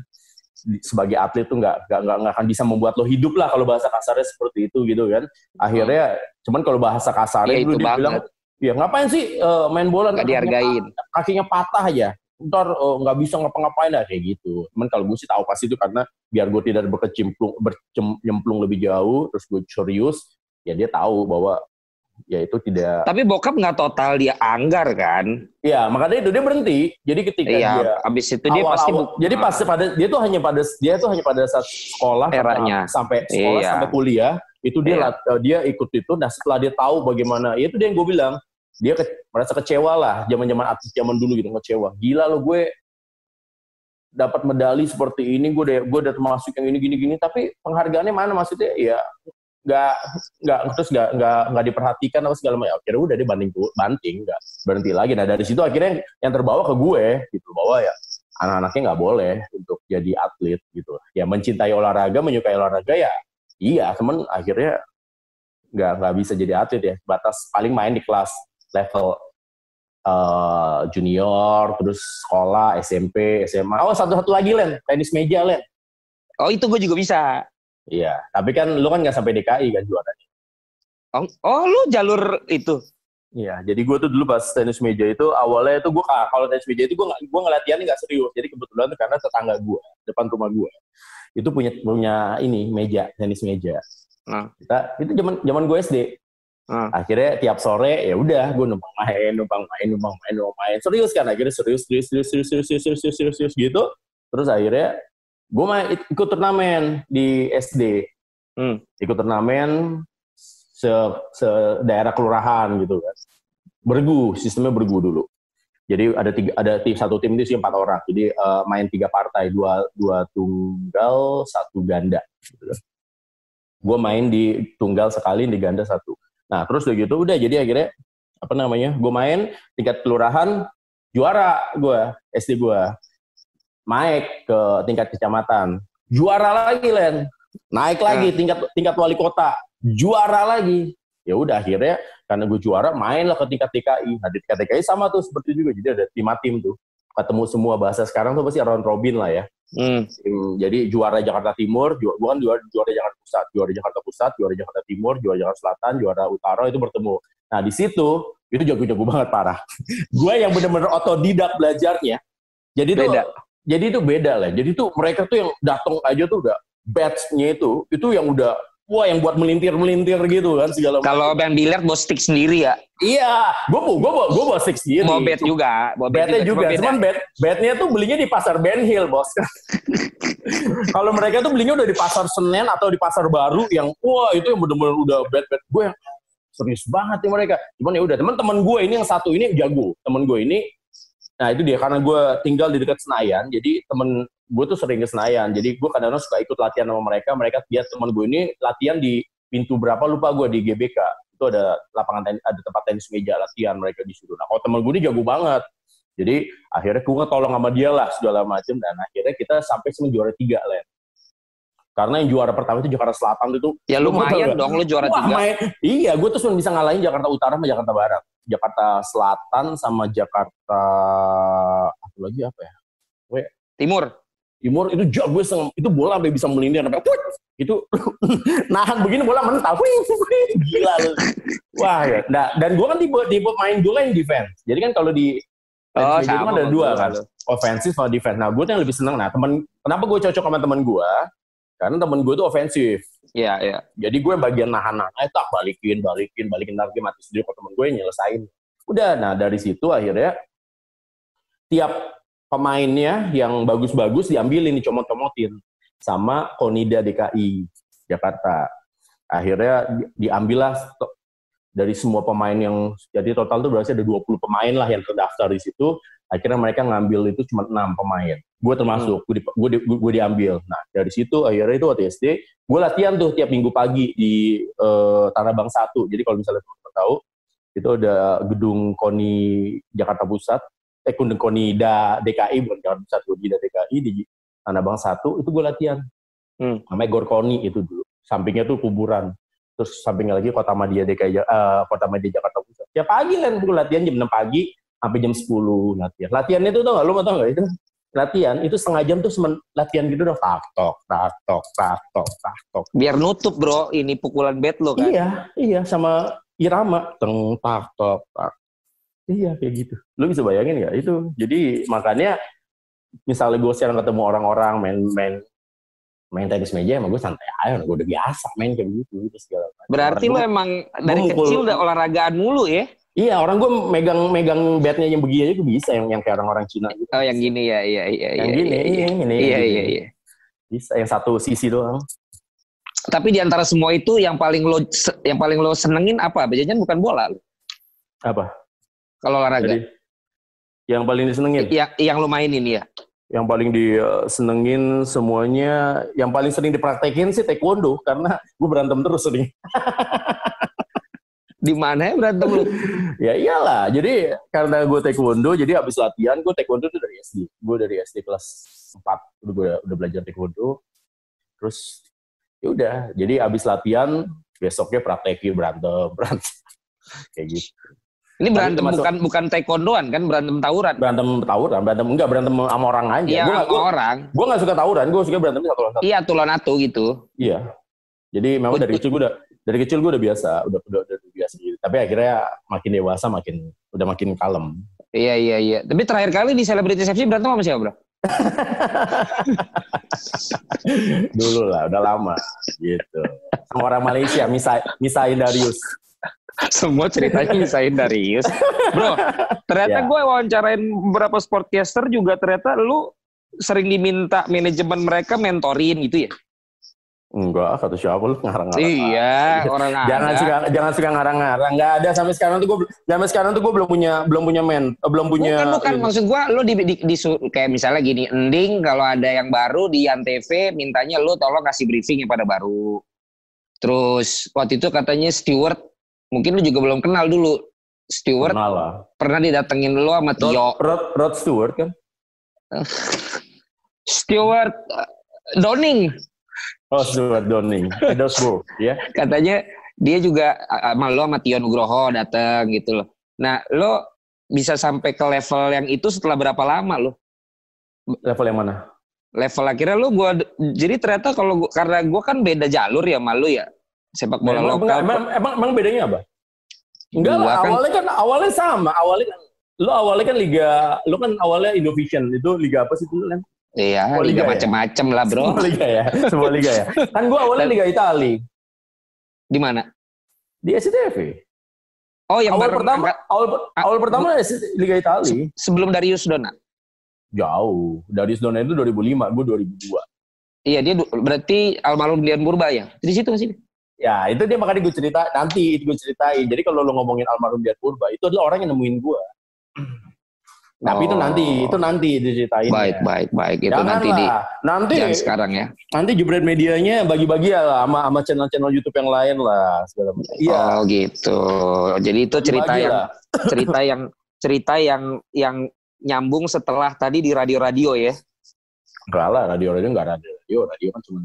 sebagai atlet tuh nggak nggak nggak akan bisa membuat lo hidup lah kalau bahasa kasarnya seperti itu gitu kan akhirnya cuman kalau bahasa kasarnya Ya, dulu itu dia bilang ya ngapain sih eh, main bola nggak kakinya dihargain. kakinya patah aja ntar eh, nggak bisa ngapa-ngapain dah kayak gitu cuman kalau gue sih tahu pasti itu karena biar gue tidak berkecimplung bercemplung lebih jauh terus gue serius ya dia tahu bahwa ya itu tidak Tapi bokap nggak total dia anggar kan? ya makanya itu dia berhenti jadi ketika Iya, dia abis itu dia awal- pasti awal- jadi pas pada dia tuh hanya pada dia tuh hanya pada saat sekolah Eranya. sampai sekolah Iya. sampai kuliah itu dia Iya. eh, dia ikut itu nah setelah dia tahu bagaimana ya itu dia yang gue bilang dia ke- merasa kecewa lah zaman zaman artis zaman dulu gitu kecewa. Gila lo gue dapat medali seperti ini gue udah gue udah termasuk yang ini gini gini tapi penghargaannya mana? Maksudnya ya nggak nggak terus nggak nggak nggak diperhatikan apa segala macam. Akhirnya udah dia banting banting nggak berhenti lagi. Nah dari situ akhirnya yang, yang terbawa ke gue gitu bahwa ya anak-anaknya nggak boleh untuk jadi atlet gitu. Ya mencintai olahraga menyukai olahraga ya iya temen akhirnya nggak nggak bisa jadi atlet ya. Batas paling main di kelas level eh, junior terus sekolah SMP SMA oh satu satu lagi len tenis meja len Oh itu gue juga bisa. iya tapi kan lu kan nggak sampai DKI kan juaranya Oh, oh lu jalur itu? Iya, jadi gue tuh dulu pas tenis meja itu awalnya itu gue kalau tenis meja itu gue nggak gue ngelatihannya nggak serius. Jadi kebetulan tuh karena tetangga gue depan rumah gue itu punya punya ini meja tenis meja. Nah. Kita itu zaman zaman gue SD. Nah. Akhirnya tiap sore ya udah gue numpang main, numpang main, numpang main, numpang main. Serius kan akhirnya serius, serius, serius, serius, serius, serius, serius, serius, serius gitu. Terus akhirnya gue main ikut turnamen di SD. Hmm. Ikut turnamen se, se daerah kelurahan gitu kan. Bergu, sistemnya bergu dulu. Jadi ada tiga, ada tim satu tim itu sih empat orang. Jadi eh, main tiga partai, dua dua tunggal, satu ganda. Gitu. Gue main di tunggal sekali, di ganda satu. Nah terus udah gitu, udah jadi akhirnya apa namanya? Gue main tingkat kelurahan juara gue SD gue naik ke tingkat kecamatan. Juara lagi Len. Naik lagi tingkat tingkat wali kota. Juara lagi. Ya udah akhirnya karena gue juara main lah ke tingkat TKI nah di tingkat TKI sama tuh seperti juga. Jadi ada tim tim tuh ketemu semua bahasa sekarang tuh pasti round robin lah ya Hmm. Jadi juara Jakarta Timur ju- bukan juara juara Jakarta Pusat juara Jakarta Pusat juara Jakarta Timur juara Jakarta Selatan juara Utara itu bertemu nah di situ itu jago-jago banget parah gue yang bener-bener otodidak belajarnya jadi tuh Beda. jadi itu beda lah. Jadi tuh mereka tuh yang datang aja tuh udah batch-nya itu, itu yang udah wah yang buat melintir-melintir gitu kan segala macam. Kalau main biliar bawa stick sendiri ya. Iya, gue mau gue mau gue mau six sendiri. Mau bet juga. Bet Betnya juga, beda. cuman bet betnya tuh belinya di pasar Ben Hill bos. Kalau mereka tuh belinya udah di pasar Senen atau di pasar baru yang wah itu yang bener-bener udah bet bet gue yang serius banget nih mereka. Cuman ya udah teman-teman gue ini yang satu ini jago. Temen gue ini Nah itu dia karena gue tinggal di dekat Senayan, jadi temen gue tuh sering ke Senayan. Jadi gue kadang-kadang suka ikut latihan sama mereka. Mereka dia temen gue ini latihan di pintu berapa lupa gue di GBK. Itu ada lapangan tenis, ada tempat tenis meja latihan mereka disuruh. Nah kalau temen gue ini jago banget. Jadi akhirnya gue tolong sama dia lah segala macam dan akhirnya kita sampai sama juara tiga lah. Karena yang juara pertama itu Jakarta Selatan itu Ya Lu lumayan gak? dong lu juara Wah, tiga. main- iya, gue tuh cuma bisa ngalahin Jakarta Utara sama Jakarta Barat. Jakarta Selatan sama Jakarta apa lagi apa ya? Timur. Timur itu jago setengah- itu bola sampai bisa melindir sampai "Wut!" itu nahan begini bola mental. Wih, wih, Gila lu. Wah, ya. Nah, dan gue kan tipe tipe main gue yang defense. Jadi kan kalau di Oh, itu kan ada dua kan, ofensif sama defense. Nah, gue tuh yang lebih seneng. Nah, temen, kenapa gue cocok sama temen gue? Karena temen gue tuh ofensif. Iya, iya. Jadi gue bagian nahan-nahan, eh tak balikin, balikin, balikin, lagi mati sendiri kalau temen gue yang nyelesain. Udah, nah dari situ akhirnya tiap pemainnya yang bagus-bagus diambilin, dicomot-comotin sama Konida DKI Jakarta. Akhirnya di- diambillah dari semua pemain yang jadi total tuh berarti ada 20 pemain lah yang terdaftar di situ. Akhirnya mereka ngambil itu cuma enam pemain. Gue termasuk, gue, di, gue, di- gue diambil. Nah dari situ akhirnya itu waktu SD, gue latihan tuh tiap minggu pagi di eh, Tanah Bang 1. Jadi kalau misalnya teman-teman tahu, itu ada gedung KONI Jakarta Pusat, eh gedung KONI da, DKI, bukan Jakarta Pusat, KONI da DKI di Tanah Bang 1, itu gue latihan. Hmm. Namanya Gorkoni itu dulu. Sampingnya tuh kuburan. Terus sampingnya lagi Kota Madia DKI, Ja- eh, Kota Madia Jakarta Pusat. Tiap pagi kan gue latihan jam 6 pagi sampai jam 10 latihan. Latihannya itu tau gak, lu tau gak itu? Latihan, itu setengah jam tuh semen, latihan gitu dong, tak tok, tak tok, tak tok, tak tok. Biar nutup bro, ini pukulan bet lo kan. Iya, iya sama irama teng tak tok tak. Iya kayak gitu. Lu bisa bayangin nggak itu? Jadi makanya misalnya gue sekarang ketemu orang-orang main-main main tenis meja emang gue santai aja, gue udah biasa main kayak gitu, gitu segala macam. Berarti gua- emang dari mukul. kecil udah olahragaan mulu ya? Iya, orang gue megang megang batnya yang begini aja gue bisa, yang yang kayak orang-orang Cina gitu. Oh yang gini ya, iya iya Yang iya. gini, iya, iya, yang gini, Iya yang iya gini. iya. Bisa, yang satu sisi doang. Tapi di antara semua itu yang paling lo yang paling lo senengin apa? Biasanya bukan bola lo. Apa? Kalau olahraga. Jadi, yang paling disenengin? Yang yang lo mainin ya. yang paling disenengin semuanya, yang paling sering dipraktekin sih taekwondo karena gue berantem terus sering. Di mana ya berantem lo? ya iyalah, jadi karena gue taekwondo, jadi habis latihan gue taekwondo tuh dari SD. Gue dari SD kelas 4 udah gue udah belajar taekwondo. Terus ya udah, jadi habis latihan besoknya praktekin berantem, berantem kayak gitu. Ini berantem bukan bukan taekwondoan kan berantem tawuran. Berantem tawuran, berantem enggak berantem sama orang aja. Iya gue sama orang. gue nggak suka tawuran, gue suka berantem satu lawan satu. Iya tulan atu gitu. Iya. Jadi memang dari kecil gue udah dari kecil gue udah biasa, udah udah, udah biasa gitu. Tapi akhirnya makin dewasa makin udah makin kalem. Iya iya iya. Tapi terakhir kali di Celebrity FC berantem sama siapa bro? Dulu lah, udah lama gitu. Sama orang Malaysia, Misa Misain Darius. Semua ceritanya misahin Darius. Bro, ternyata Ya. gue wawancarain beberapa sportcaster juga ternyata lu sering diminta manajemen mereka mentorin gitu ya? Enggak, kata siapa lu ngarang-ngarang. Iya, orang Jangan ada. suka jangan suka ngarang-ngarang. Enggak ada sampai sekarang tuh gue sampai sekarang tuh gue belum punya belum punya men eh, belum punya Bukan, bukan. ini. Maksud gua lu di, di, di- kayak misalnya gini, ending kalau ada yang baru di Antv mintanya lu tolong kasih briefing yang pada baru. Terus waktu itu katanya steward, mungkin lu juga belum kenal dulu. Steward Kenal lah. pernah didatengin lu sama Tio. Rod, Rod, Rod Stewart kan? Steward uh, Downing Oh, Stewart Downing. Eddosburg, ya. katanya dia juga sama lu sama Tio Nugroho dateng gitu loh. Nah, lo bisa sampai ke level yang itu setelah berapa lama lo? Level yang mana? level akhirnya lu gua jadi ternyata kalau karena gua kan beda jalur ya malu ya sepak bola emang, lokal emang, emang, emang bedanya apa? Enggak lah, kan- awalnya kan awalnya sama. Awalnya kan lo awalnya kan liga, lo kan awalnya Indovision itu liga apa sih dulu kan? iya Oh, liga liga ya? macem-macem lah bro Semua liga ya, semua liga ya. Kan gua awalnya liga Itali di mana di SCTV. oh yang Awal bareng pertama, angkat- awal, awal pertama liga Itali. sebelum Darius Dona Jauh. Dari Dona itu 2005, gue 2002. iya dia berarti almarhum Dian Purba ya di situ nggak sih Ya, itu dia makanya gue cerita, nanti itu gue ceritain. Jadi kalau lo ngomongin almarhum Dian Purba, itu adalah orang yang nemuin gue. Tapi itu Oh. nanti, itu nanti diceritain. baik baik baik itu nanti di nanti jangan sekarang ya nanti jebret medianya bagi-bagi ya lah sama sama channel-channel YouTube yang lain lah segala macam. Iya. oh gitu jadi itu cerita bagi-bagi yang lah. cerita yang cerita yang yang nyambung setelah tadi di radio-radio ya Enggak lah, radio-radio enggak radio. Radio, radio kan cuma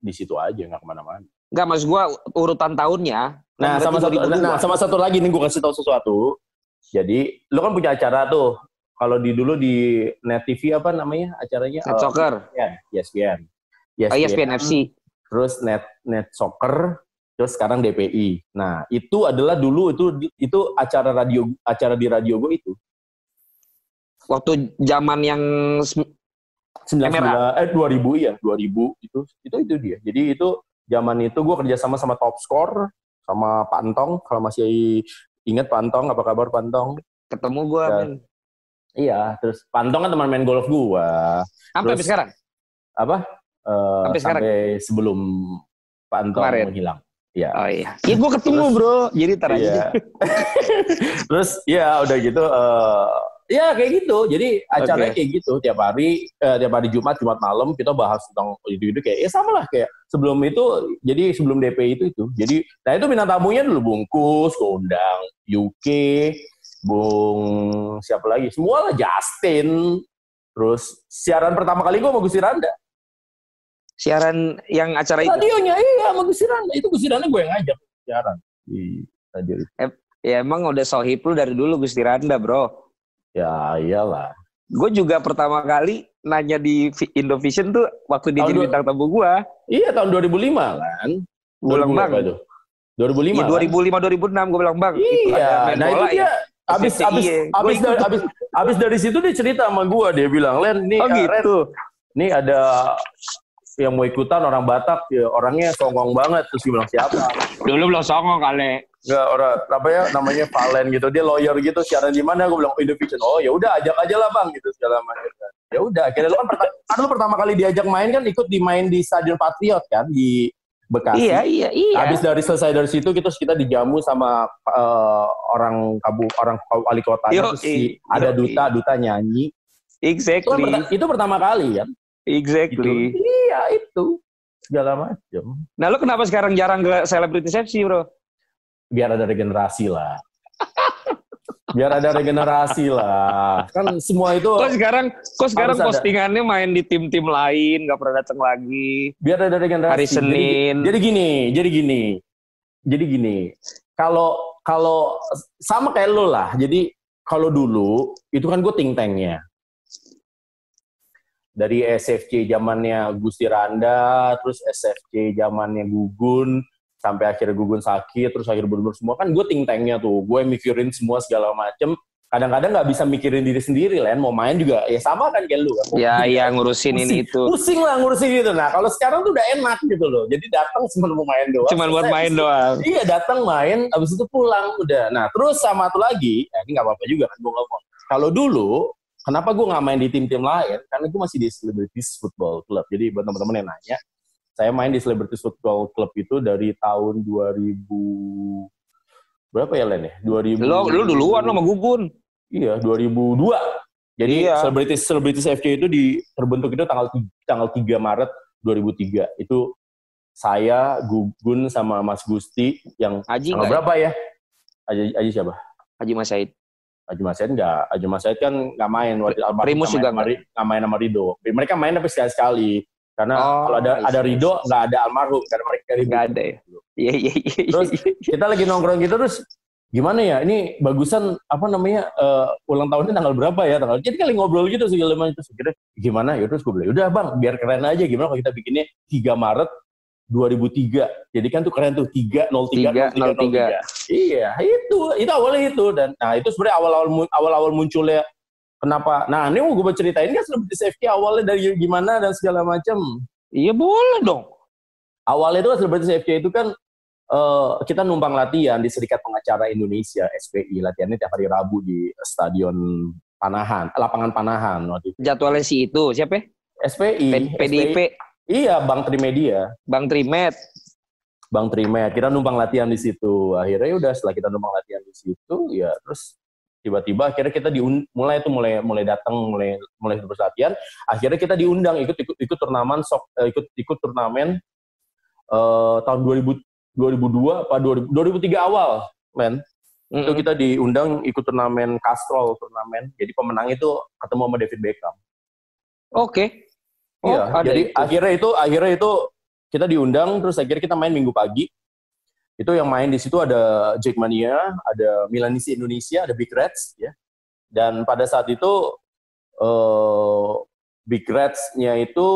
di situ aja, nggak ke mana-mana. Nggak, maksud gua urutan tahunnya. Nah, sama satu, 2002. nah, sama satu lagi nih gue kasih tahu sesuatu. Jadi, lo kan punya acara tuh. Kalau di dulu di Net TV apa namanya acaranya? Net Eh, Soccer, ESPN. ESPN. oh, ESPN FC. Terus Net Net Soccer, terus sekarang DPI. Nah, itu adalah dulu itu itu acara radio acara di radio gue itu. Waktu zaman yang sem- 99 eh 2000 ya, 2000 itu itu itu dia. Jadi itu zaman itu gue kerja sama sama Top Score sama Pak Antong kalau masih ingat Pak Antong apa kabar Pak Antong? ketemu gua Ya. Iya, terus Pak Antong kan teman main golf gua. Sampai Terus- sekarang. Apa? Eh, Sampai sekarang? sebelum Pak Antong Kemarin? menghilang. Iya. Oh iya. Iya gua ketemu, Terus- Bro. Jadi tar aja. Iya. Terus ya udah gitu eh ya kayak gitu. Jadi acaranya Oke. kayak gitu tiap hari eh, tiap hari Jumat Jumat malam kita bahas tentang itu-itu kayak ya sama lah kayak sebelum itu jadi sebelum DP itu itu. Jadi nah itu bintang tamunya dulu bungkus, undang UK, Bung siapa lagi? Semua lah Justin. Terus siaran pertama kali gue sama Gusti Randa. Siaran yang acara itu. Radionya iya sama Gusti Randa. Itu Gusti Randa gue yang ngajak siaran di radio itu. Ya emang udah sohib lu dari dulu Gusti Randa, Bro. Ya iyalah. Gue juga pertama kali nanya di Vi- Indovision tuh waktu dia Tahun jadi bintang tamu gua. Iya tahun 2005 kan. Gue bilang, 2000 Bang. berapa itu? 2005. Iya, kan? 2005 2006 gue bilang, Bang. itu Iya, main nah itu dia ya. abis SCTI abis ya. Abis dari abis abis dari situ dia cerita sama gua dia bilang Len ini Oh Ren, gitu. ini ada yang mau ikutan orang Batak ya orangnya songong banget terus gue bilang siapa? Dulu belum songong kali. nggak orang apa ya namanya Valen gitu dia lawyer gitu siaran di mana gue bilang oh, Indovision. Oh ya udah ajak aja lah bang gitu segala macam. Ya udah akhirnya lu kan pertama, kan lu pertama kali diajak main kan ikut di main di Stadion Patriot kan di Bekasi. Iya, iya, iya. Habis dari selesai dari situ kita kita dijamu sama eh, orang kabu orang wali kota terus si- ada duta duta nyanyi. Itu, kan exactly. perta- itu pertama kali kan gitu. Exactly. iya itu segala macam Nah, lu kenapa sekarang jarang ke Celebrity Sepsi, Bro? biar ada regenerasi lah biar ada regenerasi lah kan semua itu Kok sekarang kok sekarang Harus ada. postingannya main di tim-tim lain, nggak pernah datang lagi. biar ada regenerasi Hari Jadi- Senin. jadi, gini jadi gini jadi gini kalau kalau sama kayak lo lah jadi kalau dulu itu kan gue ting tangnya dari SFC zamannya Gusti Randa terus SFC zamannya Gugun sampai akhirnya Gugun sakit terus akhirnya bener semua kan gue ting tangnya tuh gue mikirin semua segala macem kadang-kadang nggak bisa mikirin diri sendiri Len mau main juga ya sama kan kayak lu kan Mau Ya, ya ngurusin Pusing. ini itu. pusing lah ngurusin gitu. Nah kalau sekarang tuh udah enak gitu loh. Jadi datang cuma mau main doang. Cuman buat main doang. Iya datang main, abis itu pulang udah. Nah terus sama satu lagi, ya, ini nggak apa-apa juga kan gue ngomong. Kalau dulu, kenapa gue nggak main di tim-tim lain? Karena gue masih di Celebrities Football Club. Jadi buat teman-teman yang nanya, saya main di Celebrities Football Club itu dari tahun 2000 berapa ya Len ya? 2000. Lo lu duluan lo sama Gugun. Iya, 2002. Jadi Iya. Celebrities Celebrities FC itu di terbentuk itu tanggal tanggal 3 Maret 2003. Itu saya, Gugun sama Mas Gusti yang Haji tanggal berapa ya? Aji, Aji siapa? Haji Mas Said. Aji Mas Said enggak. Aji Mas Said kan nggak main Primus nggak juga nggak main sama Rido. Mereka main tapi sekali-sekali. Karena Oh, kalau ada ada see, I Rido see. nggak ada almarhum karena mereka. Nggak ada ya? Iya iya iya. Terus iya. kita lagi nongkrong gitu terus gimana ya ini bagusan apa namanya eh, ulang tahunnya tanggal berapa ya tanggal jadi kali ngobrol gitu segala macam terus kira gimana ya terus gue bilang udah bang biar keren aja gimana kalau kita bikinnya 3 Maret 2003 jadi kan tuh keren tuh 3 03 303. iya itu itu awalnya itu dan nah itu sebenarnya awal-awal awal-awal munculnya kenapa nah ini mau gue ceritain kan seperti safety awalnya dari gimana dan segala macam Iya boleh dong. awalnya itu kan selebriti CFC itu kan eh, kita numpang latihan di Serikat Pengacara Indonesia SPI latihannya tiap hari Rabu di stadion Panahan lapangan Panahan waktu itu Jadwalnya si itu siapa? ya? SPI P- PDIP, SPI. Iya Bang Trimedia Bang Trimet. Bang Trimed kita numpang latihan di situ akhirnya ya udah setelah kita numpang latihan di situ ya terus tiba-tiba akhirnya kita diun mulai itu mulai mulai datang mulai mulai terus latihan akhirnya kita diundang ikut ikut ikut turnamen sok eh, ikut ikut turnamen eh, tahun 2000 2002 apa 2000, 2003 awal men itu Mm-mm. kita diundang ikut turnamen Castrol turnamen jadi pemenang itu ketemu sama David Beckham Oke. Oh, iya ada jadi itu. akhirnya itu akhirnya itu kita diundang terus akhirnya kita main minggu pagi itu yang main di situ ada Jackmania ada Milanisi Indonesia ada Big Reds ya dan pada saat itu eh Big Reds-nya itu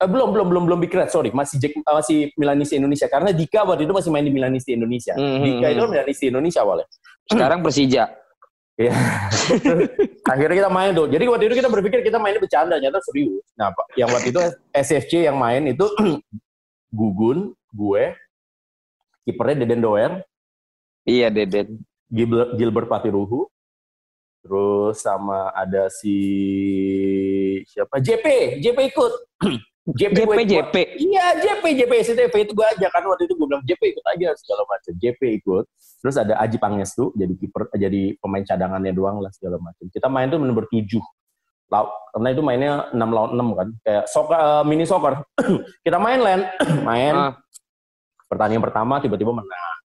eh, belum belum belum belum Big Reds sorry masih Jack, eh, masih Milanisi Indonesia karena Dika waktu itu masih main di Milanisi Indonesia Mhm. Dika itu kan Milanisi Indonesia awalnya Sekarang Persija. Iya. Akhirnya kita main tuh. Jadi waktu itu kita berpikir kita mainnya bercanda, ternyata serius. Nah, Pak, yang waktu itu SFC yang main itu Gugun, gue, kipernya Deden Doer, Iya Deden. Gilbert, Gilbert Patiruhu, terus sama ada si siapa? JP, JP ikut. JP, JP JP. Iya, JP, JP SCTV itu gue aja kan waktu itu gue bilang JP ikut aja segala macam. JP ikut. Terus ada Aji Pangestu jadi kiper jadi pemain cadangannya doang lah segala macam. Kita main tuh nomor 7. Lau- Karena itu mainnya 6 lawan 6 kan. Kayak soccer, eh, mini soccer. Kita main Len, main. Ah. Pertandingan pertama tiba-tiba menang.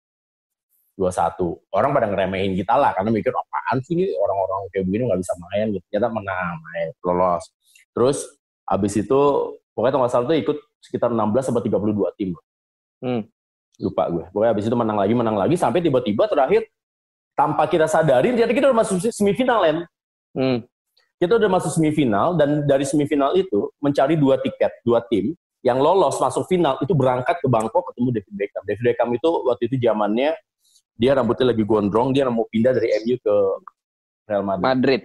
2-1. Orang pada ngeremehin kita lah karena mikir apaan sih ini orang-orang kayak begini nggak bisa main gitu. Ternyata menang, main, lolos. Terus abis itu pokoknya kalau nggak salah tuh ikut sekitar 16 sampai 32 tim. Hmm. Lupa gue. Pokoknya abis itu menang lagi, menang lagi sampai tiba-tiba terakhir tanpa kita sadarin ternyata kita udah masuk semifinal Len. Hmm. Kita udah masuk semifinal dan dari semifinal itu mencari dua tiket, dua tim yang lolos masuk final itu berangkat ke Bangkok ketemu David Beckham. David Beckham itu waktu itu zamannya dia rambutnya lagi gondrong, dia mau pindah dari MU ke Real Madrid. Madrid.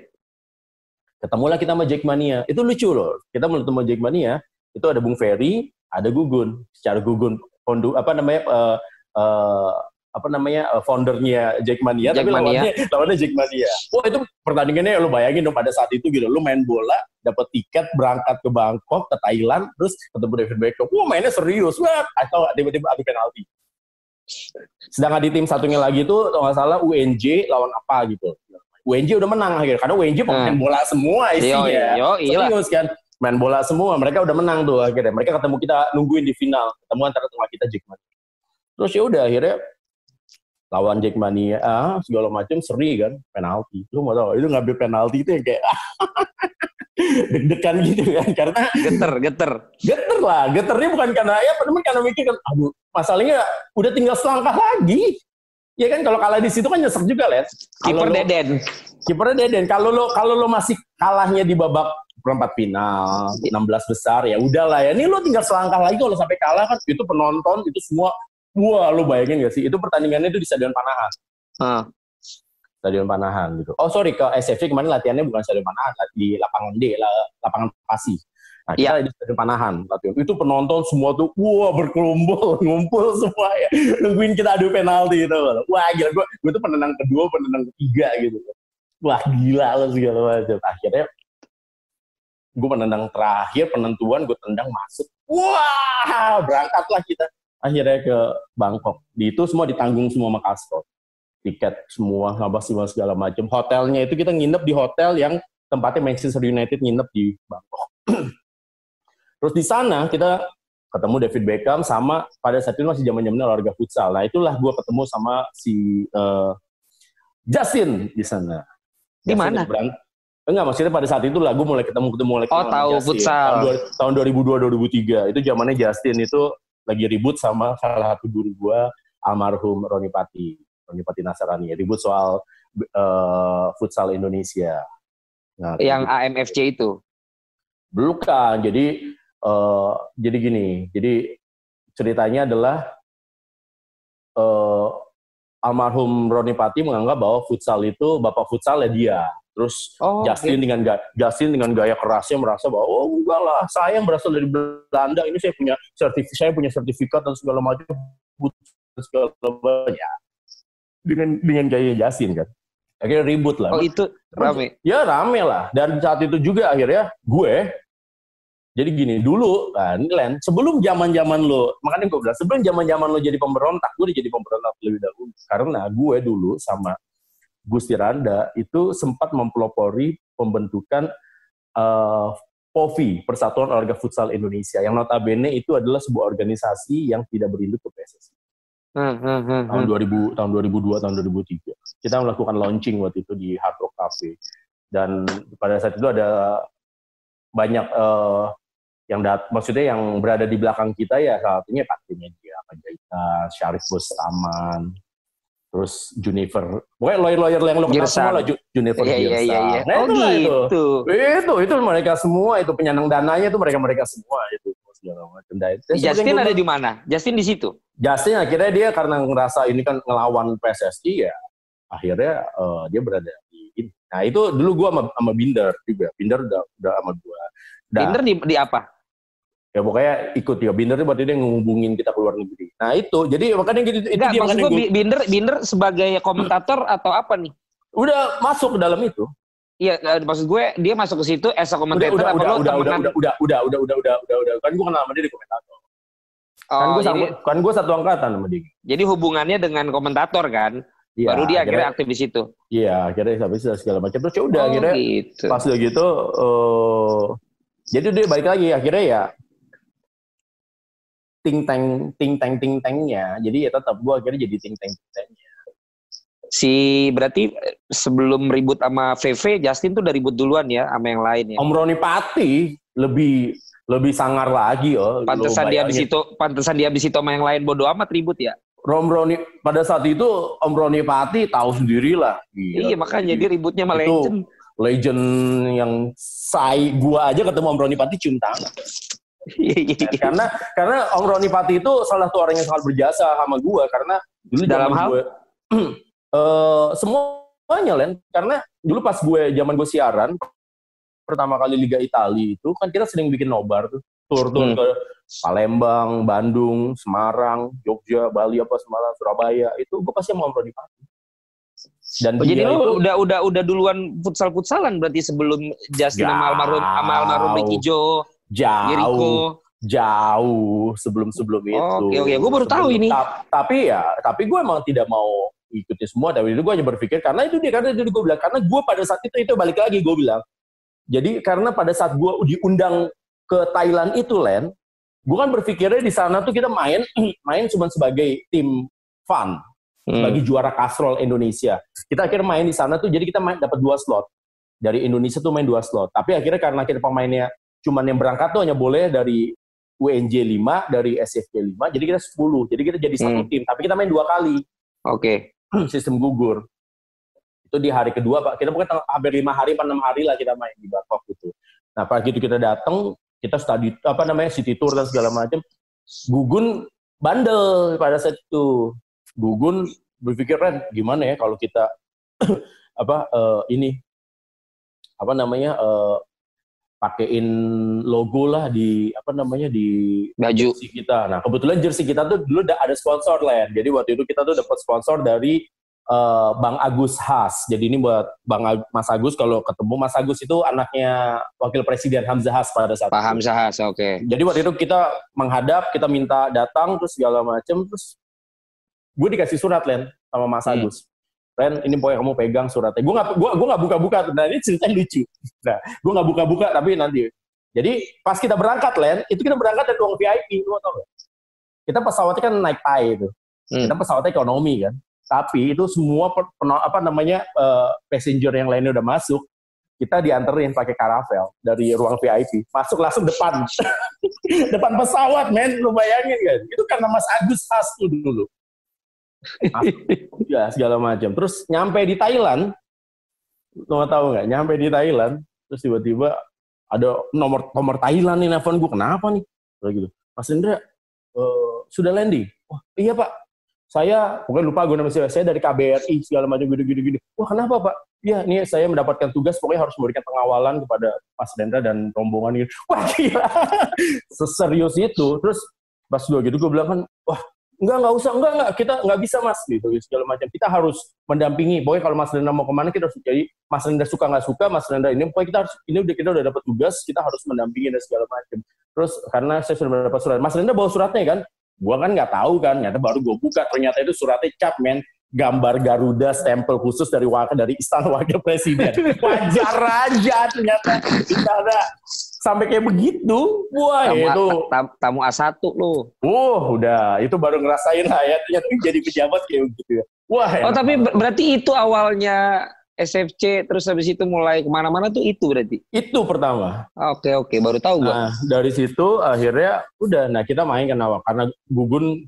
Ketemulah kita sama Jackmania. Itu lucu loh. Kita mau ketemu Jackmania, itu ada Bung Ferry, ada Gugun. Secara Gugun fondu apa namanya uh, uh, apa namanya uh, foundernya Jackmania, Jackmania. tapi lawannya lawannya Jackmania. Wah itu pertandingannya lo bayangin dong pada saat itu gitu, lo main bola, dapat tiket berangkat ke Bangkok, ke Thailand, terus ketemu David Beckham. Wah mainnya serius, wah atau tiba-tiba adu penalti. Sedangkan di tim satunya lagi itu kalau nggak salah UNJ lawan apa gitu. UNJ udah menang akhirnya karena UNJ pemain Hmm. bola semua isinya. Yo, yo, iya. Serius kan main bola semua mereka udah menang tuh akhirnya mereka ketemu kita nungguin di final ketemu antara tengah kita Jackmania terus ya udah akhirnya lawan Jackmania ah, segala macam seri kan penalti lu mau tahu itu ngambil penalti itu yang kayak deg-degan gitu kan karena Geter, geter. geter lah geternya bukan karena ya teman karena mikir kan aduh masalahnya udah tinggal selangkah lagi ya kan kalau kalah di situ kan nyesek juga les Kiper Deden. kipernya Deden. Kalau lo kalau lo masih kalahnya di babak perempat final, 16 besar ya udahlah ya. Ini lo tinggal selangkah lagi kalau sampai kalah kan itu penonton itu semua wah lo bayangin gak sih? Itu pertandingannya itu di Stadion Panahan. Ah. Stadion Panahan gitu. Oh sorry ke SFC kemarin latihannya bukan Stadion Panahan, di lapangan D, la- lapangan Pasi. Nah, kita di Stadion Panahan latihan. Itu penonton semua tuh wah berkerumpul, ngumpul semua ya. Nungguin kita adu penalti gitu. Wah gila gue, gue tuh penendang kedua, penendang ketiga gitu. Wah gila lo segala macam. Akhirnya gue penendang terakhir, penentuan gue tendang masuk. Wah berangkatlah kita. Akhirnya ke Bangkok. Di itu semua ditanggung semua sama Castro. Tiket semua, apa semua segala macam. Hotelnya itu kita nginep di hotel yang tempatnya Manchester United nginep di Bangkok. Terus di sana kita ketemu David Beckham sama pada saat itu masih zaman-zamannya olahraga futsal. Nah itulah gue ketemu sama si eh, Justin di sana. Di mana? Enggak, maksudnya pada saat itu lah gue mulai ketemu ketemu mulai Oh, ketemu tahu Justin. futsal. Tahun, dua- tahun 2002 2003 itu zamannya Justin itu lagi ribut sama salah satu guru gue almarhum Roni Pati, Roni Pati Nasarani. Ribut soal eh, futsal Indonesia. Nah, Yang AMFC itu. Bukan, jadi eh, jadi gini, jadi ceritanya adalah eh, almarhum Roni Pati menganggap bahwa futsal itu bapak futsal ya dia. Terus Oh, Justin dengan ga- Justin dengan gaya kerasnya merasa bahwa oh enggak lah, saya yang berasal dari Belanda, ini saya punya sertifikat, saya punya sertifikat dan segala macam futsal segala macam. Ya. Dengan dengan gaya Justin kan. Akhirnya ribut lah. Oh, itu rame. Ya rame lah. Dan saat itu juga akhirnya gue jadi gini dulu kan Len sebelum zaman zaman lo makanya gue bilang sebelum zaman zaman lo jadi pemberontak gue udah jadi pemberontak lebih dahulu karena gue dulu sama Gusti Randa itu sempat mempelopori pembentukan eh, POVI Persatuan Olahraga Futsal Indonesia yang notabene itu adalah sebuah organisasi yang tidak berinduk ke PSSI Hmm, hmm, hmm, tahun hmm. 2000 tahun 2002 tahun 2003 kita melakukan launching waktu itu di Hard Rock Cafe. Dan pada saat itu ada banyak eh, yang dat maksudnya yang berada di belakang kita ya salah satunya Pak Media, Panjaitan, Syarif Bustaman, terus Junifer, pokoknya lawyer-lawyer yang lo kenal semua lah, Ju- Junifer Iya, iya, Girsan. iya, iya. Nah, Oh, itulah itu. gitu. Itu, itu mereka semua, itu penyandang dananya itu mereka-mereka semua itu segala macam. Dan yang Justin ada di mana? Justin di situ. Justin akhirnya dia karena ngerasa ini kan ngelawan PSSI ya akhirnya eh, dia berada di ini. Nah itu dulu gua sama, sama Binder juga. Binder udah udah sama gua. Nah, Binder di, di apa? Ya pokoknya ikut ya. Binder itu berarti dia ngehubungin kita ke luar negeri. Nah itu jadi makanya gitu itu Enggak, dia maksud gue gua- Binder Binder sebagai komentator atau apa nih? udah masuk ke dalam itu. Iya, eh, maksud gue dia masuk ke situ as a Udah commentator udah apa udah udah udah udah udah udah udah udah udah udah udah kan gua kenal sama dia di komentator. kan Oh, gua jadi, sama, kan gua satu angkatan sama dia. jadi hubungannya dengan komentator kan? Iya, Baru dia akhirnya aktif di situ. Iya, akhirnya sampai segala macam. Terus ya udah oh, akhirnya gitu. pas udah gitu eh jadi dia balik lagi akhirnya ya ting tang ting tang ting tangnya jadi ya tetap gua akhirnya jadi ting tang ting tangnya Si berarti eh, sebelum ribut sama VV, Justin tuh udah ribut duluan ya sama yang lain ya. Om Roni Pati lebih lebih sangar lagi oh Pantesan dia habis itu, pantesan dia habis itu sama yang lain bodo amat ribut ya. Om Roni pada saat itu Om Roni Pati tahu sendiri lah Gila. iya makanya dia ributnya sama Itu- legend. legend yang say gua aja ketemu Om Roni Pati cium tangan. Karena karena Om Roni Pati itu salah satu orang yang sangat berjasa sama gua karena dulu Dalam hal? gue eh semuanya Len karena dulu pas gue zaman gue siaran pertama kali Liga Italia itu kan kita sering bikin nobar tuh tur tur Hmm. ke Palembang, Bandung, Semarang, Jogja, Bali apa Semarang, Surabaya itu gue pasti mau nongkrong di Pati. Dan Oh, jadi lu itu udah udah udah duluan futsal futsalan berarti sebelum Justin sama Jauh. almarhum sama almarhum Ricky Jo, Jericho. jauh jauh sebelum sebelum itu. Oke, oke. Gua baru tahu ini. Ta- tapi ya, tapi gue emang tidak mau ikuti semua. Dari itu gue hanya berpikir karena itu dia karena itu gue bilang karena gue pada saat itu itu balik lagi gue bilang. Jadi karena pada saat gue diundang ke Thailand itu Len, gue kan berpikirnya di sana tuh kita main main cuma sebagai tim fun Hmm. sebagai juara kastrol Indonesia. Kita akhirnya main di sana tuh, jadi kita main dapat dua slot dari Indonesia tuh main dua slot. Tapi akhirnya karena kita pemainnya cuman yang berangkat tuh hanya boleh dari UNJ 5, dari SFP 5, jadi kita 10. Jadi kita jadi satu Hmm. tim, tapi kita main dua kali Oke. sistem gugur. Itu di hari kedua, Pak. Kita teng- hampir lima hari, apa enam hari lah kita main di Bangkok itu. Nah, pagi itu kita datang, kita study apa namanya city tour dan segala macam. Gugun bandel pada saat itu. Gugun berpikir Ren, gimana ya kalau kita apa eh, ini apa namanya eh, pakein logo lah di apa namanya di Baju. jersey kita. Nah, kebetulan jersey kita tuh dulu udah ada sponsor lah Jadi waktu itu kita tuh dapat sponsor dari eh, Bang Agus Has. Jadi ini buat Bang Ag- Mas Agus kalau ketemu Mas Agus itu anaknya Wakil Presiden Hamzah Has pada saat Paham itu. sahas, oke. Jadi waktu itu kita menghadap, kita minta datang terus segala macam terus gue dikasih surat Len sama Mas Hmm. Agus. Ren, ini pokoknya kamu pegang suratnya. Gue nggak gue gue nggak buka-buka. Nah ini ceritanya lucu. Nah, gue nggak buka-buka tapi nanti. Jadi pas kita berangkat Len, itu kita berangkat dari ruang VIP, lu tau gak? Kita pesawatnya kan naik Thai itu. Hmm. Kita pesawatnya ekonomi kan. Tapi itu semua per- apa namanya eh, passenger yang lainnya udah masuk, kita dianterin pakai karavel dari ruang VIP, masuk langsung depan, depan pesawat, men, lu bayangin kan? Itu karena Mas Agus Has tuh dulu. Ya segala macam. Terus nyampe di Thailand, mau tahu nggak? Nyampe di Thailand, terus tiba-tiba ada nomor nomor Thailand nih nelfon gue, kenapa nih? Kayak gitu. Mas Indra, eh, sudah landing? Wah, iya Pak. Saya, pokoknya lupa gue nama saya, saya dari KBRI, segala macam gitu-gitu. gini. Wah, kenapa Pak? Iya, ini saya mendapatkan tugas, pokoknya harus memberikan pengawalan kepada Mas Dendra dan rombongan gitu. Wah, gila. Seserius itu. Terus pas gue gitu, gue bilang kan, enggak, enggak usah, enggak, enggak, kita enggak bisa mas, gitu, segala macam. Kita harus mendampingi, pokoknya kalau Mas Dendra mau ke mana, kita harus jadi, Mas Dendra suka nggak suka, Mas Dendra ini, pokoknya kita harus, ini udah kita udah dapat tugas, kita harus mendampingi dan segala macam. Terus karena saya sudah dapat surat, Mas Dendra bawa suratnya kan, gua kan nggak tahu kan, ternyata baru gua buka, ternyata itu suratnya cap, men, gambar Garuda stempel khusus dari wakil dari istana wakil presiden. Wajar aja ternyata. Kita ada sampai kayak begitu. Wah, Tamu, itu tam- tamu A1 lu. Wah, udah itu baru ngerasain lah ya ternyata jadi pejabat kayak begitu ya. Wah, Oh, enak tapi ber- berarti itu awalnya SFC terus habis itu mulai ke mana-mana tuh itu berarti. itu pertama. Oke, oke, baru tahu gua. Nah, dari situ akhirnya udah nah kita main kan awal karena Gugun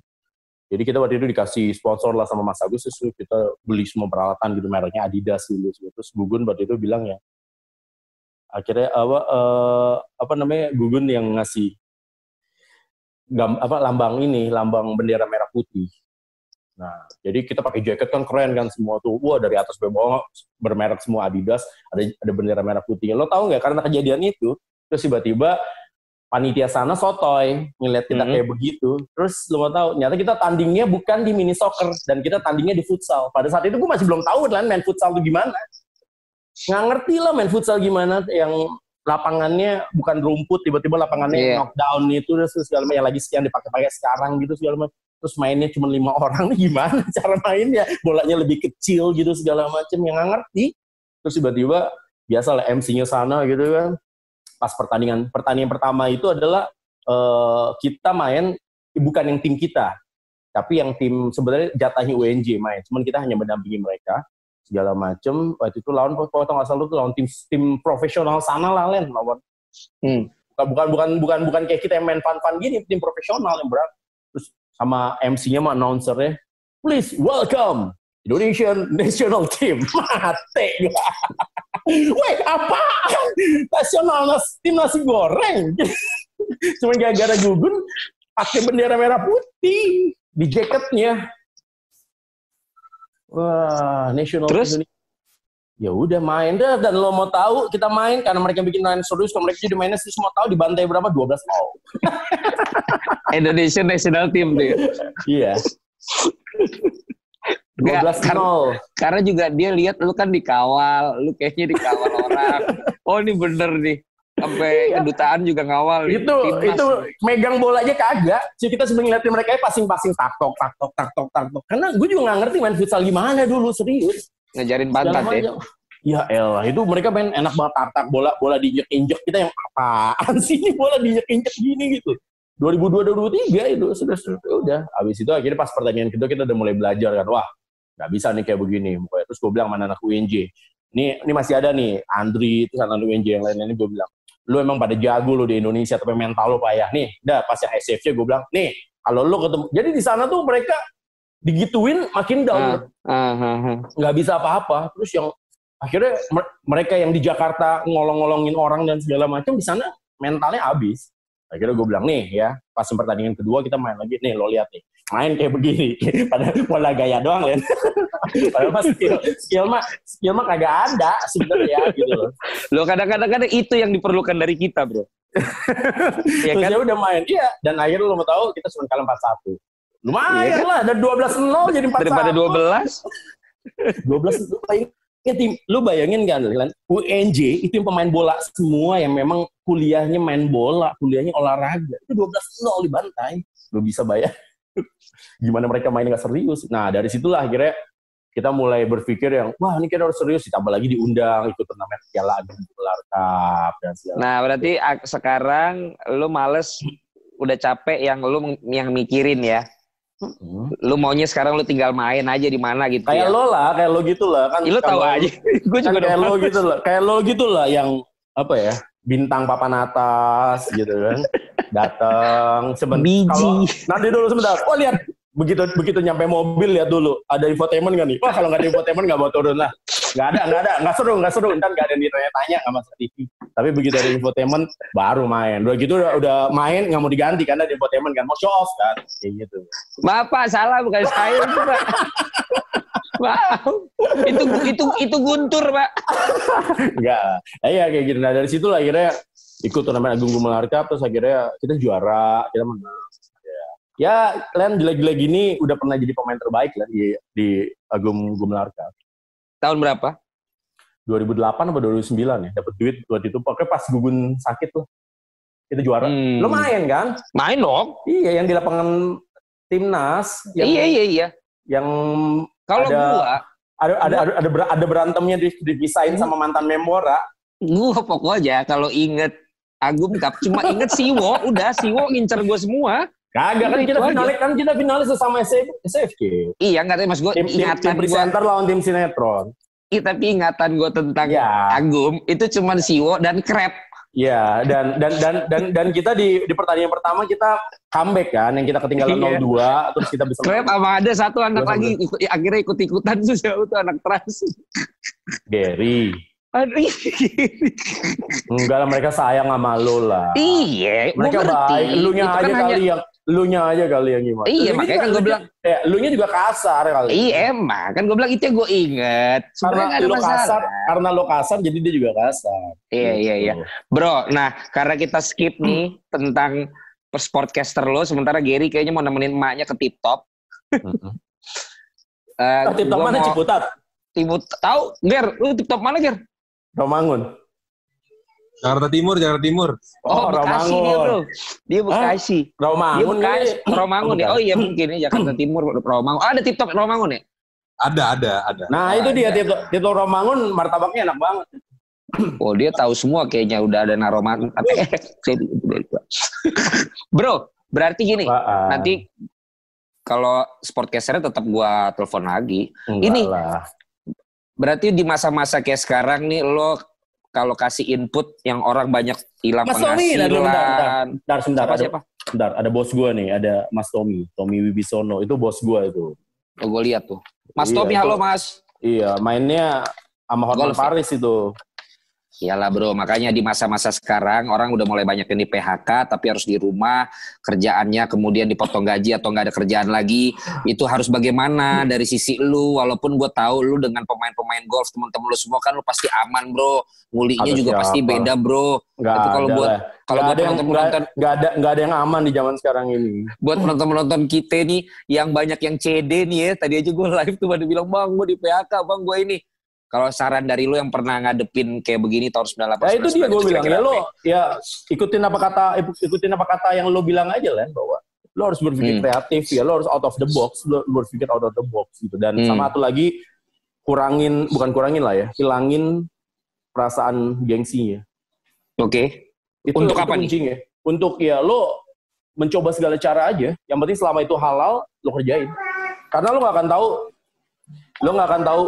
jadi kita waktu itu dikasih sponsor lah sama Mas Agus terus kita beli semua peralatan gitu mereknya Adidas dulu terus Gugun waktu itu bilang ya akhirnya apa eh, apa namanya Gugun yang ngasih gam, apa lambang ini lambang bendera merah putih. Nah jadi kita pakai jaket kan keren kan semua tuh. Wah dari atas sampai bawah bermerek semua Adidas ada ada bendera merah putih lo tahu nggak karena kejadian itu terus tiba-tiba panitia sana sotoy ngeliat kita Mhm. kayak begitu. Terus lo mau tahu ternyata kita tandingnya bukan di mini soccer dan kita tandingnya di futsal. Pada saat itu gue masih belum tahu kan main futsal itu gimana nggak ngerti lah main futsal gimana yang lapangannya bukan rumput tiba-tiba lapangannya Iya. knockdown itu terus segala macam yang lagi yang dipakai-pakai sekarang gitu segala macam. Terus mainnya cuma lima orang nih gimana cara mainnya? Bolanya lebih kecil gitu segala macam yang nggak ngerti. Terus tiba-tiba biasa lah MC-nya sana gitu kan. Pas pertandingan pertandingan pertama itu adalah eh, kita main bukan yang tim kita tapi yang tim sebenarnya jatahnya UNJ main. Cuman kita hanya mendampingi mereka segala macem waktu itu lawan kalau tau nggak salah itu lawan tim tim profesional sana lah Len lawan Hmm. bukan bukan bukan bukan kayak kita yang main fun fun gini tim profesional yang berat terus sama MC-nya sama announcernya please welcome Indonesian national team mati gua Weh, apa? Nasional nas, tim nasi goreng. Cuma gara-gara gugun pakai bendera merah putih di jaketnya. Wah, national Terus? Indonesia. ya udah main dah dan lo mau tahu kita main karena mereka bikin main serius kalau mereka jadi mainnya serius mau tahu dibantai berapa 12 nol Indonesian national team tuh. ya. iya Nggak, 12 kar- nol Karena juga dia lihat lu kan dikawal, lu kayaknya dikawal orang. Oh ini bener nih. Sampai Iya. kedutaan juga ngawal. itu Timnas. itu megang bolanya kagak sih kita sering ngeliatin mereka passing-passing taktok taktok taktok taktok karena gue juga nggak ngerti main futsal gimana dulu serius ngejarin Segala pantat ya. Ya elah, itu mereka main enak banget tartak bola bola diinjek-injek kita yang apaan sih ini bola diinjek-injek gini gitu. 2002 2003 itu sudah sudah udah. Habis itu akhirnya pas pertandingan kedua kita udah mulai belajar kan. Wah, nggak bisa nih kayak begini. Pokoknya terus gue bilang mana anak UNJ. Ini ini masih ada nih Andri terus anak UNJ yang lain-lain gue bilang, lu emang pada jago lu di Indonesia tapi mental lu payah. Nih, dah pas yang SFC gue bilang, nih kalau lu ketemu. Jadi di sana tuh mereka digituin makin down Ah, ah, ah, nggak bisa apa-apa. Terus yang akhirnya mer- mereka yang di Jakarta ngolong-ngolongin orang dan segala macam di sana mentalnya habis. Akhirnya gue bilang nih ya, pas pertandingan kedua kita main lagi nih lo lihat nih main kayak begini. Padahal bola gaya doang Len. Padahal mah skill, skill mah skill mah kagak ada sebenarnya gitu loh. Lo kadang-kadang kan itu yang diperlukan dari kita, bro. ya Terus kan? ya udah main. Iya, dan akhirnya lo mau tahu kita cuma kalah 4-1. Lumayan Iya kan? lah, dari 12-0 jadi 4-1. Daripada 12. 12 lu bayangin, ya, tim, lu bayangin kan Lan, UNJ itu yang pemain bola semua yang memang kuliahnya main bola, kuliahnya olahraga. Itu 12-0 dibantai. Lu bisa bayar. Gimana mereka main nggak serius. Nah, dari situlah akhirnya kita mulai berpikir yang, wah ini kita harus serius. Ditambah lagi diundang ikut turnamen Piala Gelar Cup dan segala Nah, berarti sekarang lu males udah capek yang lu yang mikirin ya. macam. Lu maunya sekarang lu tinggal main aja di mana gitu Kayak ya. lo lah, kayak lo gitu lah. Kan, Ih, lu tahu aja. Gue kan juga kayak lo gitu lah, kayak lo gitu lah yang apa ya bintang papan atas gitu kan datang sebentar. Kalau nanti dulu sebentar. Oh lihat. Begitu begitu nyampe mobil lihat dulu. Ada infotainment nggak nih? Wah kalau nggak ada infotainment nggak mau turun lah. Nggak ada nggak ada. Nggak seru nggak seru. Ntar nggak ada yang ditanya-tanya nggak masuk TV tapi begitu ada infotainment baru main. Udah gitu udah, udah main nggak mau diganti karena ada infotainment kan. Mau show off kan? Kayak gitu. Maaf Pak, salah bukan saya itu Pak. Maaf. Itu itu itu Guntur Pak. Enggak. Ya, ya kayak gitu. Nah dari situ lah akhirnya ikut turnamen Agung Gumelar Cup terus akhirnya kita juara, kita menang. Ya, ya kalian gila-gila gini udah pernah jadi pemain terbaik lah di di Agung Gumelar Cup. Tahun berapa? 2008 atau 2009 ya, dapat duit waktu itu. Pokoknya pas Gugun sakit tuh. Kita juara. Hmm. Lo main kan? Main dong. Iya, yang di lapangan timnas yang Iya iya iya. yang Kalau Ada- gua, ada ada ada ada, ada berantemnya di- dipisahin sama mantan Memora. gua pokoknya kalau inget Agung Cup cuma inget Siwo, udah Siwo ngincer gua semua. Kagak kan Itu kita finalis kan kita finalis sama SF, SFK. Iya nggak tahu mas gua tim, tim, tim ingatan gua, presenter lawan tim sinetron. Ih, tapi ingatan gua tentang Ya, Agung itu cuma Siwo dan Krep. ya dan dan dan dan dan kita di di pertandingan pertama kita comeback kan yang kita ketinggalan Iya. 0-2 terus kita bisa Krep sama ada satu anak lagi ikut, akhirnya ikut-ikutan tuh siapa tuh anak trans. Gary. Aduh, Enggak lah mereka sayang sama lo lah. iya, Mereka ngerti. baik, lu nya Itu aja kan kali hanya- yang lu nya aja kali yang gimana. Iya, Lunya makanya juga- kan gua lunya- bilang, ya, lu nya juga kasar kali. Iya emang kan gue bilang itu yang gue inget. Sebenarnya Karena lu masalah. kasar, karena lo kasar jadi dia juga kasar. Iya iya iya. Gitu. Bro, nah karena kita skip nih tentang sportcaster lo, sementara Gary kayaknya mau nemenin emaknya ke tip top. Eh, Ah, tip top mana mau- Ciputat? Timut tahu? Ger, lu tip top mana Ger? Romangun. Jakarta Timur, Jakarta Timur. Oh, Bekasi dia bro. Dia Bekasi. Dia Romangun. Bekasi. kali. Romangun ya. Oh iya mungkin ya Jakarta Timur Romangun. Oh, ada tip top Romangun ya? Ada, ada, ada. Nah, itu dia Ada. Tito, Tito Romangun martabaknya enak banget. Oh dia tahu semua kayaknya udah ada naroman. Bro, berarti gini. Apaan? Nanti kalau sportcasternya tetap gua telepon lagi. Enggak ini lah. Berarti di masa-masa kayak sekarang nih lo kalau kasih input yang orang banyak hilang Mas Tommy, penghasilan. bentar, bentar, Bentar, sebentar. Siapa ada, siapa? Bentar, ada bos gua nih, ada Mas Tommy. Tommy Wibisono. Itu bos gua itu. Oh, gue lihat tuh. Mas Iya, Tommy, itu- halo Mas. Iya, mainnya sama Golf ya? Paris itu. Iyalah bro, makanya di masa-masa sekarang orang udah mulai banyak yang di PHK tapi harus di rumah, kerjaannya kemudian dipotong gaji atau nggak ada kerjaan lagi. Itu harus bagaimana dari sisi lu, walaupun gue tahu lu dengan pemain-pemain golf teman-teman lu semua kan lu pasti aman bro, ngulinya Ada juga siapa? pasti beda bro. Nggak Itu kalau buat lah. kalau buat ada yang penonton-penonton nggak- nggak ada nggak ada yang aman di zaman sekarang ini. buat penonton-penonton kita nih yang banyak yang CD nih ya tadi aja gue live tuh pada bilang bang gue di PHK bang gue ini kalau saran dari lu yang pernah ngadepin kayak begini tahun 98 Ya itu dia gue bilang ya lo ya? ikutin apa kata ikutin apa kata yang lo bilang aja lah bahwa lo harus berpikir Hmm. kreatif ya lo harus out of the box lo berpikir out of the box gitu. Dan Hmm. sama satu lagi kurangin bukan kurangin lah ya hilangin perasaan gengsinya oke. Itu Untuk itu apa nih? kuncinya. Untuk ya lo mencoba segala cara aja. Yang penting selama itu halal lo kerjain. Karena lo nggak akan tahu lo nggak akan tahu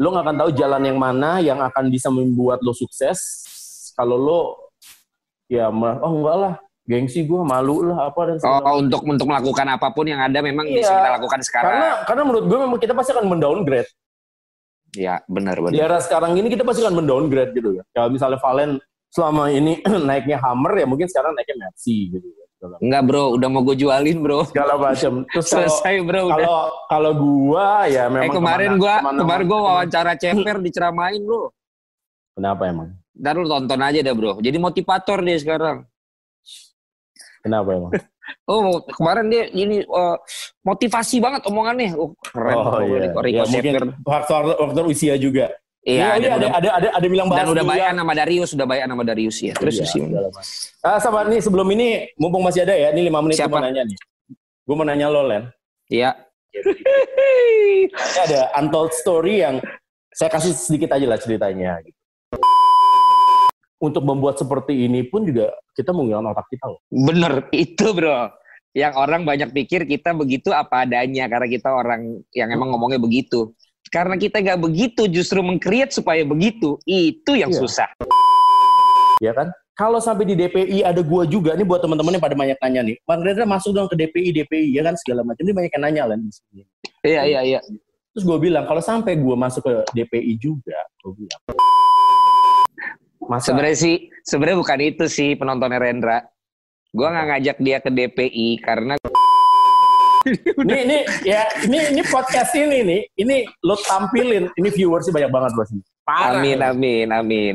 lo nggak akan tahu jalan yang mana yang akan bisa membuat lo sukses. Kalau lo ya oh enggak lah. Gengsi gue malu lah apa dan segala oh untuk untuk melakukan apa pun yang ada memang Iya. bisa kita lakukan sekarang. Karena karena menurut gue memang kita pasti akan mendowngrade. Ya benar di benar era sekarang ini kita pasti akan mendowngrade gitu ya. Kalau misalnya Valen selama ini naiknya Hammer ya mungkin sekarang naiknya Mercy gitu ya enggak bro. Udah mau gue jualin bro. Segala macam. Terus kalau selesai bro udah. kalau kalau gua ya memang eh kemarin kemana- gua kemana- kemarin gua wawancara ceper diceramain bro. Kenapa emang? Ntar lu tonton aja dah bro. Jadi motivator dia sekarang. Kenapa emang? Oh kemarin dia ini eh, motivasi banget omongannya. Oh keren. oh iya. Rico, Rico ya, mungkin faktor faktor usia juga Iya, Ya, iya, ada, udah, ada ada ada bilang bahas dan udah bayan ya. sama Darius, udah bayan sama Darius ya. Terus Iya, gimana? segala macam. ah sama nih sebelum ini mumpung masih ada ya ini lima menit Siapa? mau nanya nih gue mau nanya lo Len Iya. ini ada untold story yang saya kasih sedikit aja lah ceritanya gitu. untuk membuat seperti ini pun juga kita menggunakan otak kita loh Bener itu bro. Yang orang banyak pikir kita begitu apa adanya karena kita orang yang emang ngomongnya begitu. Karena kita nggak begitu justru mengcreate supaya begitu. Itu yang Iya. susah. ya kan? Kalau sampai di DPI ada gua juga nih buat teman-teman yang pada banyak nanya nih. Bang Rendra masuk dong ke DPI, DPI ya kan segala macam. Ini banyak yang nanya lah di sini. Iya iya iya. Terus gue bilang kalau sampai gua masuk ke DPI juga, gue bilang. Masa Sebenarnya sih sebenarnya bukan itu sih penontonnya Rendra. Gua nggak ngajak dia ke DPI karena ini ini ya ini ini podcast ini nih, ini lo tampilin, ini viewers sih banyak banget bos. Amin amin amin.